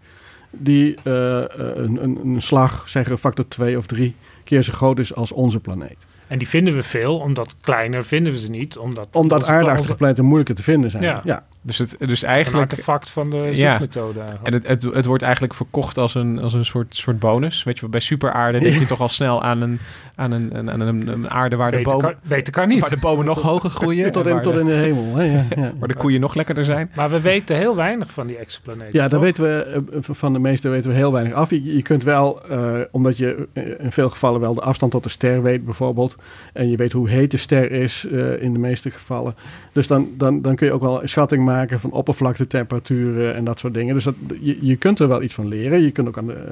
[SPEAKER 4] Die eh, eh, een, een, een slag, zeggen factor 2 of 3 keer zo groot is als onze planeet.
[SPEAKER 3] En die vinden we veel, omdat kleiner vinden we ze niet. Omdat,
[SPEAKER 4] Omdat aardeachtige
[SPEAKER 3] onze-
[SPEAKER 4] planeten moeilijker te vinden zijn.
[SPEAKER 3] Ja.
[SPEAKER 4] ja.
[SPEAKER 1] Dus, het, dus
[SPEAKER 3] Een
[SPEAKER 1] eigenlijk.
[SPEAKER 3] artefact van de
[SPEAKER 1] Ja.
[SPEAKER 3] zoekmethode eigenlijk.
[SPEAKER 1] En het, het, het wordt eigenlijk verkocht als een, als een soort, soort bonus. Weet je, bij superaarde denk je toch al snel aan een, aan een, een, aan een, een aarde waar de,
[SPEAKER 3] Beter
[SPEAKER 1] bomen,
[SPEAKER 3] kan- beter kan niet.
[SPEAKER 1] waar de bomen nog hoger groeien.
[SPEAKER 4] Tot in, tot
[SPEAKER 1] de-
[SPEAKER 4] in de hemel. Hè? Ja, ja.
[SPEAKER 1] Waar de koeien nog lekkerder zijn.
[SPEAKER 3] Maar we weten heel weinig van die exoplaneten.
[SPEAKER 4] Ja, daar weten we eh, van de meeste weten we heel weinig af. Je, je kunt wel, eh, omdat je eh, in veel gevallen wel de afstand tot de ster weet bijvoorbeeld. En je weet hoe heet de ster is eh, in de meeste gevallen. Dus dan, dan, dan kun je ook wel een schatting maken van oppervlaktetemperaturen en dat soort dingen. Dus dat, je, je kunt er wel iets van leren. Je kunt ook aan de,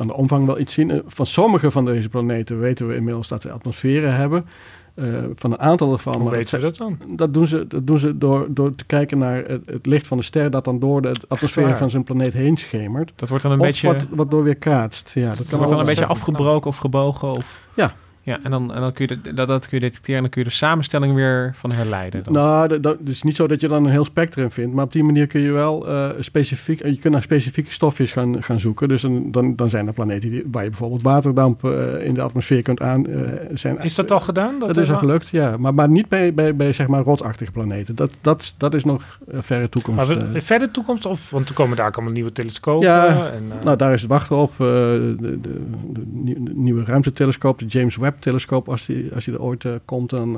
[SPEAKER 4] aan de omvang wel iets zien. Eh, Van sommige van deze planeten weten we inmiddels dat ze atmosferen hebben. Eh, van een aantal ervan.
[SPEAKER 3] Hoe
[SPEAKER 4] maar
[SPEAKER 3] weten we dat dan?
[SPEAKER 4] dat doen ze, dat doen ze door, door te kijken naar het, het licht van de ster dat dan door de atmosfeer van zijn planeet heen schemert.
[SPEAKER 1] Dat wordt dan een
[SPEAKER 4] of
[SPEAKER 1] beetje.
[SPEAKER 4] wat, wat door weer kaatst. Ja, dat kan
[SPEAKER 1] wordt dan een beetje afgebroken of gebogen. Of...
[SPEAKER 4] Ja.
[SPEAKER 1] Ja, en dan, en dan kun je de- dat, dat kun je detecteren en dan kun je de samenstelling weer van herleiden. Dan.
[SPEAKER 4] Nou, dat, dat het is niet zo dat je dan een heel spectrum vindt, maar op die manier kun je wel eh, specifiek, je kunt naar specifieke stofjes gaan, gaan zoeken. Dus dan, dan, dan zijn er planeten die, waar je bijvoorbeeld waterdamp eh, in de atmosfeer kunt aan. eh, zijn,
[SPEAKER 3] Is dat al gedaan?
[SPEAKER 4] Dat, is
[SPEAKER 3] er
[SPEAKER 4] al gelukt, ja. Maar, maar niet bij, bij, bij zeg maar rotsachtige planeten. Dat, dat, dat is nog eh, verre toekomst.
[SPEAKER 3] Maar we,
[SPEAKER 4] eh.
[SPEAKER 3] verder toekomst? Of, want er komen daar ook allemaal nieuwe telescopen.
[SPEAKER 4] Ja,
[SPEAKER 3] en, eh,
[SPEAKER 4] nou daar is het wachten op. eh, de, de, de, nieuw- de nieuwe ruimtetelescoop, de James Webb-telescoop, als die, als die er ooit eh, komt, dan...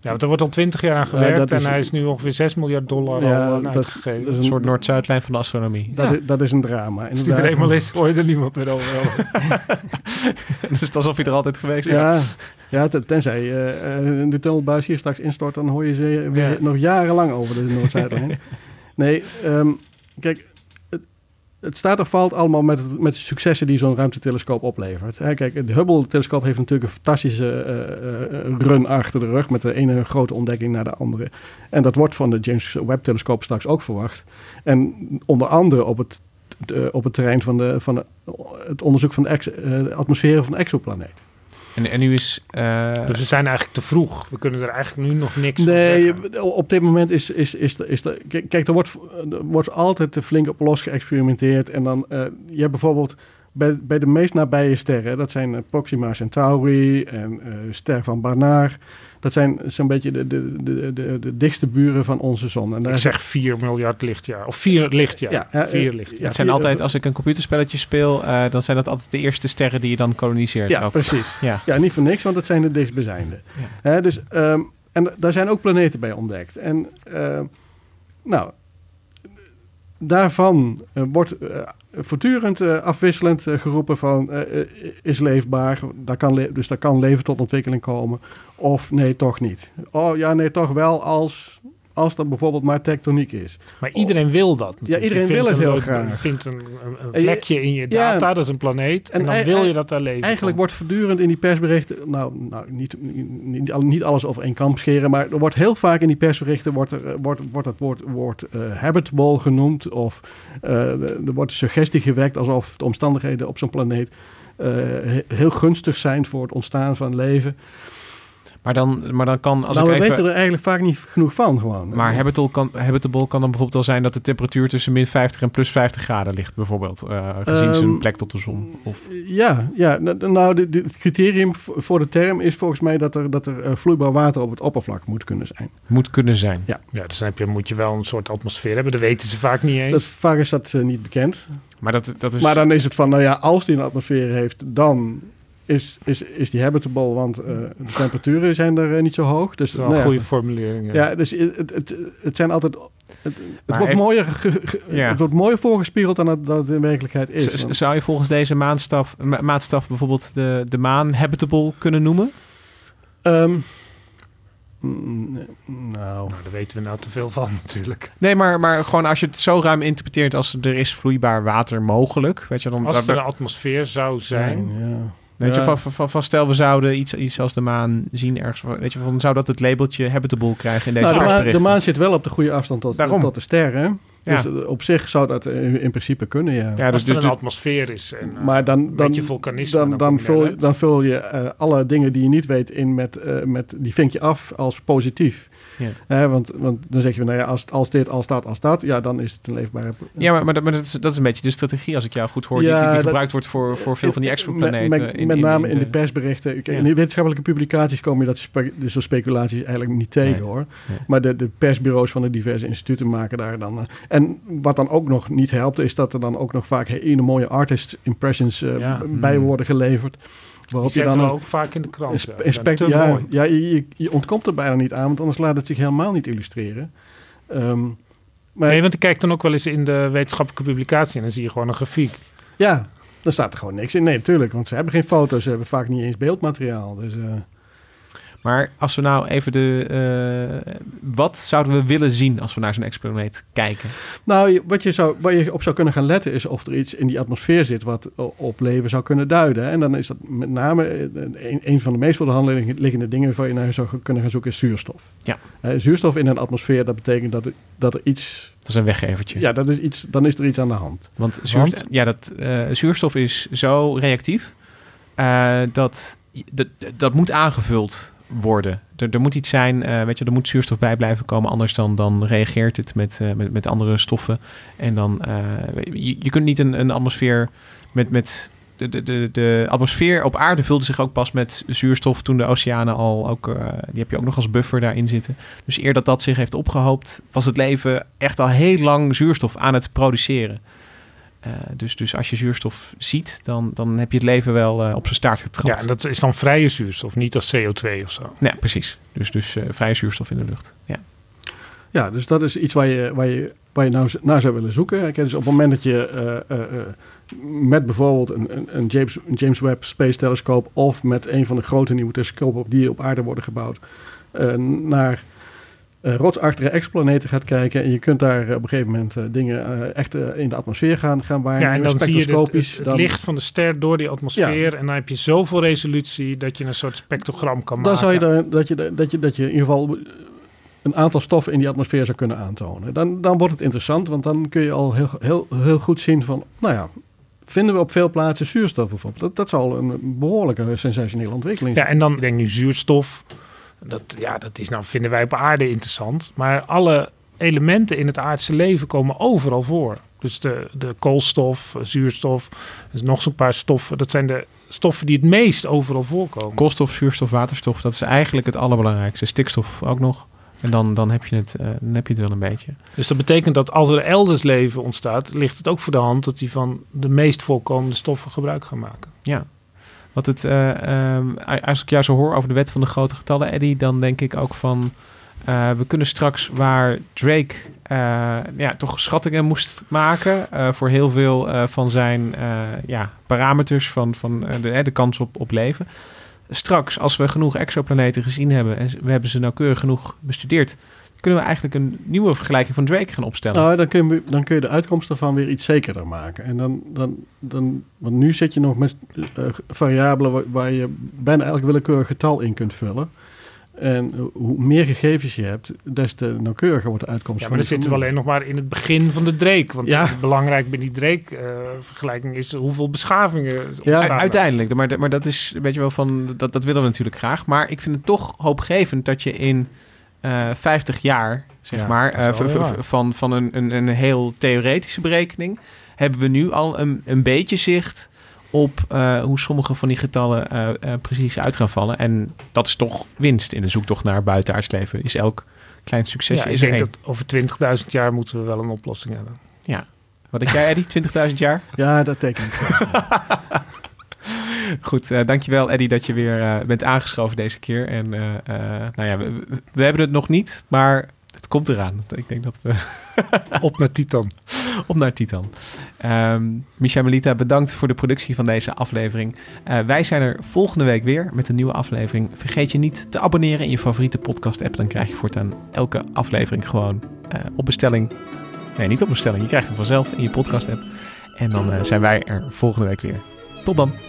[SPEAKER 3] ja, want er wordt al twintig jaar aan gewerkt.
[SPEAKER 4] is-
[SPEAKER 3] en hij is nu ongeveer 6 miljard dollar
[SPEAKER 4] Ja,
[SPEAKER 3] al
[SPEAKER 4] dat-
[SPEAKER 3] uitgegeven.
[SPEAKER 4] dat is
[SPEAKER 1] Een soort Noord-Zuidlijn van de astronomie.
[SPEAKER 4] dat,
[SPEAKER 3] Ja.
[SPEAKER 4] is, dat is een drama.
[SPEAKER 3] Als die er eenmaal is, hoor je er niemand meer over.
[SPEAKER 1] dus het is alsof je er altijd geweest is.
[SPEAKER 4] Ja, ja ten- tenzij eh, eh, de tunnelbuis hier straks instort, dan hoor je ze weer
[SPEAKER 3] Ja.
[SPEAKER 4] nog jarenlang over de Noord-Zuidlijn. nee, ehm, kijk, het staat of valt allemaal met, het- met de successen die zo'n ruimtetelescoop oplevert. Hè, kijk, de Hubble-telescoop heeft natuurlijk een fantastische eh, eh, run achter de rug met de ene grote ontdekking naar de andere. En dat wordt van de James Webb-telescoop straks ook verwacht. En onder andere op het, de- op het terrein van, de, van het onderzoek van de, ex- eh, atmosfeer van exoplaneet.
[SPEAKER 1] En, en nu is. eh,
[SPEAKER 3] Dus we zijn eigenlijk te vroeg. We kunnen er eigenlijk nu nog niks
[SPEAKER 4] Nee,
[SPEAKER 3] van zeggen.
[SPEAKER 4] op dit moment is, is, is, is er... Kijk, er wordt, er wordt altijd flink op los geëxperimenteerd. En dan, eh, je hebt bijvoorbeeld bij, bij de meest nabije sterren... dat zijn eh, Proxima Centauri en eh ster van Barnard... dat zijn zo'n beetje de, de, de, de, de dichtste buren van onze zon. En daar
[SPEAKER 3] Ik
[SPEAKER 4] is-
[SPEAKER 3] zeg 4 miljard lichtjaar. Of 4 lichtjaar.
[SPEAKER 4] Ja, ja,
[SPEAKER 3] 4
[SPEAKER 4] eh,
[SPEAKER 3] lichtjaar.
[SPEAKER 4] ja,
[SPEAKER 1] het zijn
[SPEAKER 4] vier-
[SPEAKER 1] altijd, als ik een computerspelletje speel, eh, dan zijn dat altijd de eerste sterren die je dan koloniseert.
[SPEAKER 4] Ja,
[SPEAKER 1] ook.
[SPEAKER 4] precies.
[SPEAKER 1] Ja.
[SPEAKER 4] Ja, niet voor niks, want dat zijn de dichtstbijzijnde. Hè, dus, ehm, en daar zijn ook planeten bij ontdekt. En ehm, nou, daarvan eh, wordt eh, voortdurend eh, afwisselend geroepen van is leefbaar, daar kan dus daar kan leven tot ontwikkeling komen. Of nee, toch niet. Oh ja, nee, toch wel als, als dat bijvoorbeeld maar tektoniek is.
[SPEAKER 3] Maar iedereen wil dat. natuurlijk.
[SPEAKER 4] iedereen wil het
[SPEAKER 3] een
[SPEAKER 4] heel graag.
[SPEAKER 3] Je vindt een, een, een
[SPEAKER 4] En je-
[SPEAKER 3] vlekje in je
[SPEAKER 4] Ja.
[SPEAKER 3] data, dat is een planeet. En, dan wil je dat daar leven
[SPEAKER 4] Eigenlijk wordt voortdurend in die persberichten, nou, nou niet, niet, niet alles over één kamp scheren, maar er wordt heel vaak in die persberichten wordt, er, eh, wordt, wordt het woord, woord eh, habitable genoemd. Of eh, er wordt de suggestie gewekt alsof de omstandigheden op zo'n planeet he- heel gunstig zijn voor het ontstaan van leven.
[SPEAKER 1] Maar dan, maar dan kan, als
[SPEAKER 4] nou,
[SPEAKER 1] ik
[SPEAKER 4] we
[SPEAKER 1] even...
[SPEAKER 4] weten er eigenlijk vaak niet genoeg van gewoon.
[SPEAKER 1] Maar habitable kan, habitable kan dan bijvoorbeeld wel zijn dat de temperatuur tussen min 50 en plus 50 graden ligt, bijvoorbeeld. eh, gezien zijn
[SPEAKER 4] Ehm,
[SPEAKER 1] plek tot de zon. Of,
[SPEAKER 4] Ja, ja nou, de, de- het criterium voor de term is volgens mij dat er, dat er eh, vloeibaar water op het oppervlak moet kunnen zijn.
[SPEAKER 1] moet kunnen zijn.
[SPEAKER 4] Ja.
[SPEAKER 3] Ja, dus dan heb je, moet je wel een soort atmosfeer hebben. Dat weten ze vaak niet eens.
[SPEAKER 4] Dat, vaak is dat eh, niet bekend.
[SPEAKER 1] Maar, dat, dat is,
[SPEAKER 4] Maar dan is het van, nou ja, als die een atmosfeer heeft, dan is, is, is die habitable, want eh, de temperaturen zijn er eh, niet zo hoog. Dus,
[SPEAKER 3] Dat is wel
[SPEAKER 4] nou
[SPEAKER 3] een
[SPEAKER 4] ja.
[SPEAKER 3] goede formulering.
[SPEAKER 4] Ja, dus het, het, het, het zijn altijd... Het, wordt
[SPEAKER 1] heeft-
[SPEAKER 4] mooier, ge- ge-
[SPEAKER 1] Ja.
[SPEAKER 4] het wordt mooier voorgespiegeld dan het, dan het in werkelijkheid is.
[SPEAKER 1] Z- Zou je volgens deze maatstaf, ma- maatstaf bijvoorbeeld de, de maan habitable kunnen noemen?
[SPEAKER 4] Ehm, mm, nou,
[SPEAKER 3] daar weten we nou te veel van natuurlijk.
[SPEAKER 1] Nee, maar, maar gewoon als je het zo ruim interpreteert als er is vloeibaar water mogelijk. Weet je, dan,
[SPEAKER 3] Als er een atmosfeer zou zijn.
[SPEAKER 4] ja.
[SPEAKER 1] Weet je,
[SPEAKER 4] Ja.
[SPEAKER 1] van, van, van, van stel we zouden iets, iets als de maan zien ergens. Weet je, van, zou dat het labeltje habitable krijgen in deze
[SPEAKER 4] Nou, de, maan, de maan zit wel op de goede afstand tot,
[SPEAKER 1] Daarom.
[SPEAKER 4] tot de sterren. Dus
[SPEAKER 1] Ja.
[SPEAKER 4] op zich zou dat in, in principe kunnen, ja.
[SPEAKER 1] Ja, dus,
[SPEAKER 3] Als er een atmosfeer is en eh,
[SPEAKER 4] maar dan,
[SPEAKER 3] een
[SPEAKER 4] dan,
[SPEAKER 3] beetje vulkanisme.
[SPEAKER 4] dan,
[SPEAKER 3] dan
[SPEAKER 4] vul, dan vul je eh, alle dingen die je niet weet in met, eh, met die vink je af als positief.
[SPEAKER 1] Ja.
[SPEAKER 4] Hè, want, want dan zeg je, nou ja, als, als dit, als dat, als dat, ja, dan is het een leefbare...
[SPEAKER 1] Ja, maar, maar, dat, maar dat, is, dat is een beetje de strategie, als ik jou goed hoor, die-
[SPEAKER 4] Ja,
[SPEAKER 1] die, die
[SPEAKER 4] dat-
[SPEAKER 1] gebruikt wordt voor, voor veel van die exoplaneten.
[SPEAKER 4] Met, met,
[SPEAKER 1] in-
[SPEAKER 4] met name
[SPEAKER 1] in
[SPEAKER 4] in,
[SPEAKER 1] de-
[SPEAKER 4] de persberichten. Kijk. In de wetenschappelijke publicaties kom je dat spe, dus soort speculaties eigenlijk niet tegen
[SPEAKER 1] Nee.
[SPEAKER 4] hoor.
[SPEAKER 1] Nee.
[SPEAKER 4] Maar de, de persbureaus van de diverse instituten maken daar dan... en wat dan ook nog niet helpt, is dat er dan ook nog vaak hele mooie artist impressions eh,
[SPEAKER 3] Ja.
[SPEAKER 4] bij
[SPEAKER 1] Hmm.
[SPEAKER 4] worden geleverd.
[SPEAKER 3] Die
[SPEAKER 4] Waarop je
[SPEAKER 3] zetten
[SPEAKER 4] dan
[SPEAKER 3] ook vaak in de krant. ja.
[SPEAKER 4] ja, je, je, je ontkomt er bijna niet aan, want anders laat het zich helemaal niet illustreren. Ehm, maar
[SPEAKER 3] Nee, want ik kijk dan ook wel eens in de wetenschappelijke publicatie en dan zie je gewoon een grafiek.
[SPEAKER 4] ja, dan staat er gewoon niks in. Nee, natuurlijk, want ze hebben geen foto's, ze hebben vaak niet eens beeldmateriaal. Dus, eh,
[SPEAKER 1] Maar als we nou even de... eh, wat zouden we willen zien als we naar zo'n experiment kijken?
[SPEAKER 4] Nou, wat je, zou, waar je op zou kunnen gaan letten is of er iets in die atmosfeer zit wat op leven zou kunnen duiden. En dan is dat met name eh, een, een van de meest voor de hand liggende dingen waar je naar zou kunnen gaan zoeken is zuurstof.
[SPEAKER 1] Ja.
[SPEAKER 4] Eh, zuurstof in een atmosfeer, dat betekent dat er, dat er iets...
[SPEAKER 1] Dat is een weggevertje.
[SPEAKER 4] Ja, dat is iets, dan is er iets aan de hand.
[SPEAKER 1] Want, zuurstof, Ja, dat, eh, zuurstof is zo reactief eh, dat, dat dat moet aangevuld worden. Er, er moet iets zijn, eh, weet je, er moet zuurstof bij blijven komen, anders dan, dan reageert het met, eh, met, met andere stoffen. En dan, eh, je, je kunt niet een, een atmosfeer met, met de, de, de, de atmosfeer op aarde vulde zich ook pas met zuurstof toen de oceanen al ook, die heb je ook nog als buffer daarin zitten. Dus eer dat dat zich heeft opgehoopt, was het leven echt al heel lang zuurstof aan het produceren. Eh, dus, dus als je zuurstof ziet, dan, dan heb je het leven wel eh, op zijn staart getrapt.
[SPEAKER 3] Ja, en dat is dan vrije zuurstof, niet als CO2 of zo.
[SPEAKER 1] Ja, precies. Dus, dus eh, vrije zuurstof in de lucht. Ja.
[SPEAKER 4] Ja, dus dat is iets waar je, waar je, waar je nou naar zou willen zoeken. Kijk, dus op het moment dat je eh, eh, eh, met bijvoorbeeld een, een, een James, een James Webb Space Telescope of met een van de grote nieuwe telescopen die op aarde worden gebouwd, eh, naar eh, rotsachtige exoplaneten gaat kijken. En je kunt daar eh, op een gegeven moment eh, dingen echt in de atmosfeer gaan, gaan waarnemen.
[SPEAKER 3] Ja, en dan zie je het,
[SPEAKER 4] spectroscopisch.
[SPEAKER 3] het, het
[SPEAKER 4] dan-
[SPEAKER 3] licht van de ster door die atmosfeer. En dan heb je zoveel resolutie dat je een soort spectrogram kan
[SPEAKER 4] dan
[SPEAKER 3] maken.
[SPEAKER 4] zou je dan, dat, je, dat, je, dat je in ieder geval een aantal stoffen in die atmosfeer zou kunnen aantonen. Dan, dan wordt het interessant, want dan kun je al heel, heel, heel goed zien van, nou ja, vinden we op veel plaatsen zuurstof bijvoorbeeld. Dat, dat zal een behoorlijke sensationele ontwikkeling
[SPEAKER 3] Ja,
[SPEAKER 4] zijn.
[SPEAKER 3] en dan ik denk nu zuurstof. Dat, ja, dat is nou, vinden wij op aarde interessant. Maar alle elementen in het aardse leven komen overal voor. Dus de, de koolstof, eh, zuurstof, dus nog zo'n paar stoffen. Dat zijn de stoffen die het meest overal voorkomen.
[SPEAKER 1] Koolstof, zuurstof, waterstof, dat is eigenlijk het allerbelangrijkste. Stikstof ook nog. En dan, dan, heb je het, eh, dan heb je het wel een beetje.
[SPEAKER 3] Dus dat betekent dat als er elders leven ontstaat, ligt het ook voor de hand dat die van de meest voorkomende stoffen gebruik gaan maken.
[SPEAKER 1] Ja. Wat het, eh, ehm, als ik jou zo hoor over de wet van de grote getallen, Eddie, dan denk ik ook van. Eh, we kunnen straks waar Drake eh, ja, toch schattingen moest maken voor heel veel van zijn ja, parameters van, van de, de kans op, op leven. Straks, als we genoeg exoplaneten gezien hebben en we hebben ze nauwkeurig genoeg bestudeerd, kunnen we eigenlijk een nieuwe vergelijking van Drake gaan opstellen.
[SPEAKER 4] Nou, dan kun, je, dan kun je de uitkomst ervan weer iets zekerder maken. En dan, dan, dan, want nu zit je nog met eh, variabelen waar, waar je bijna elk willekeurig getal in kunt vullen. En eh, hoe meer gegevens je hebt, des te nauwkeuriger wordt de uitkomst.
[SPEAKER 3] Ja, maar dan zitten we alleen nog maar in het begin van de Drake. Want
[SPEAKER 4] Ja.
[SPEAKER 3] belangrijk bij die Drake-vergelijking is hoeveel beschavingen
[SPEAKER 1] Ja,
[SPEAKER 3] ontstaan er.
[SPEAKER 1] uiteindelijk. Maar, maar dat is, weet je wel, van, dat, dat willen we natuurlijk graag. Maar ik vind het toch hoopgevend dat je in eh 50 jaar, zeg
[SPEAKER 3] Ja,
[SPEAKER 1] maar,
[SPEAKER 3] is
[SPEAKER 1] eh,
[SPEAKER 3] waar.
[SPEAKER 1] van, van een, een, een heel theoretische berekening, hebben we nu al een, een beetje zicht op eh, hoe sommige van die getallen eh, eh, precies uit gaan vallen. En dat is toch winst in de zoektocht naar buitenaards leven. Is elk klein succesje
[SPEAKER 3] Ja,
[SPEAKER 1] is
[SPEAKER 3] ik
[SPEAKER 1] er
[SPEAKER 3] denk dat over 20.000 jaar moeten we wel een oplossing hebben.
[SPEAKER 1] Ja. Wat denk jij, Eddie? 20.000 jaar?
[SPEAKER 4] Ja, dat teken ik.
[SPEAKER 1] Goed, eh, dankjewel Eddie dat je weer eh, bent aangeschoven deze keer. En eh, nou ja, we, hebben het nog niet, maar het komt eraan. Ik denk dat we...
[SPEAKER 3] Op naar Titan.
[SPEAKER 1] Op naar Titan. Micha Melita, bedankt voor de productie van deze aflevering. Wij zijn er volgende week weer met een nieuwe aflevering. Vergeet je niet te abonneren in je favoriete podcast app. Dan krijg je voortaan elke aflevering gewoon op bestelling. Nee, niet op bestelling. Je krijgt hem vanzelf in je podcast app. En dan zijn wij er volgende week weer. Tot dan.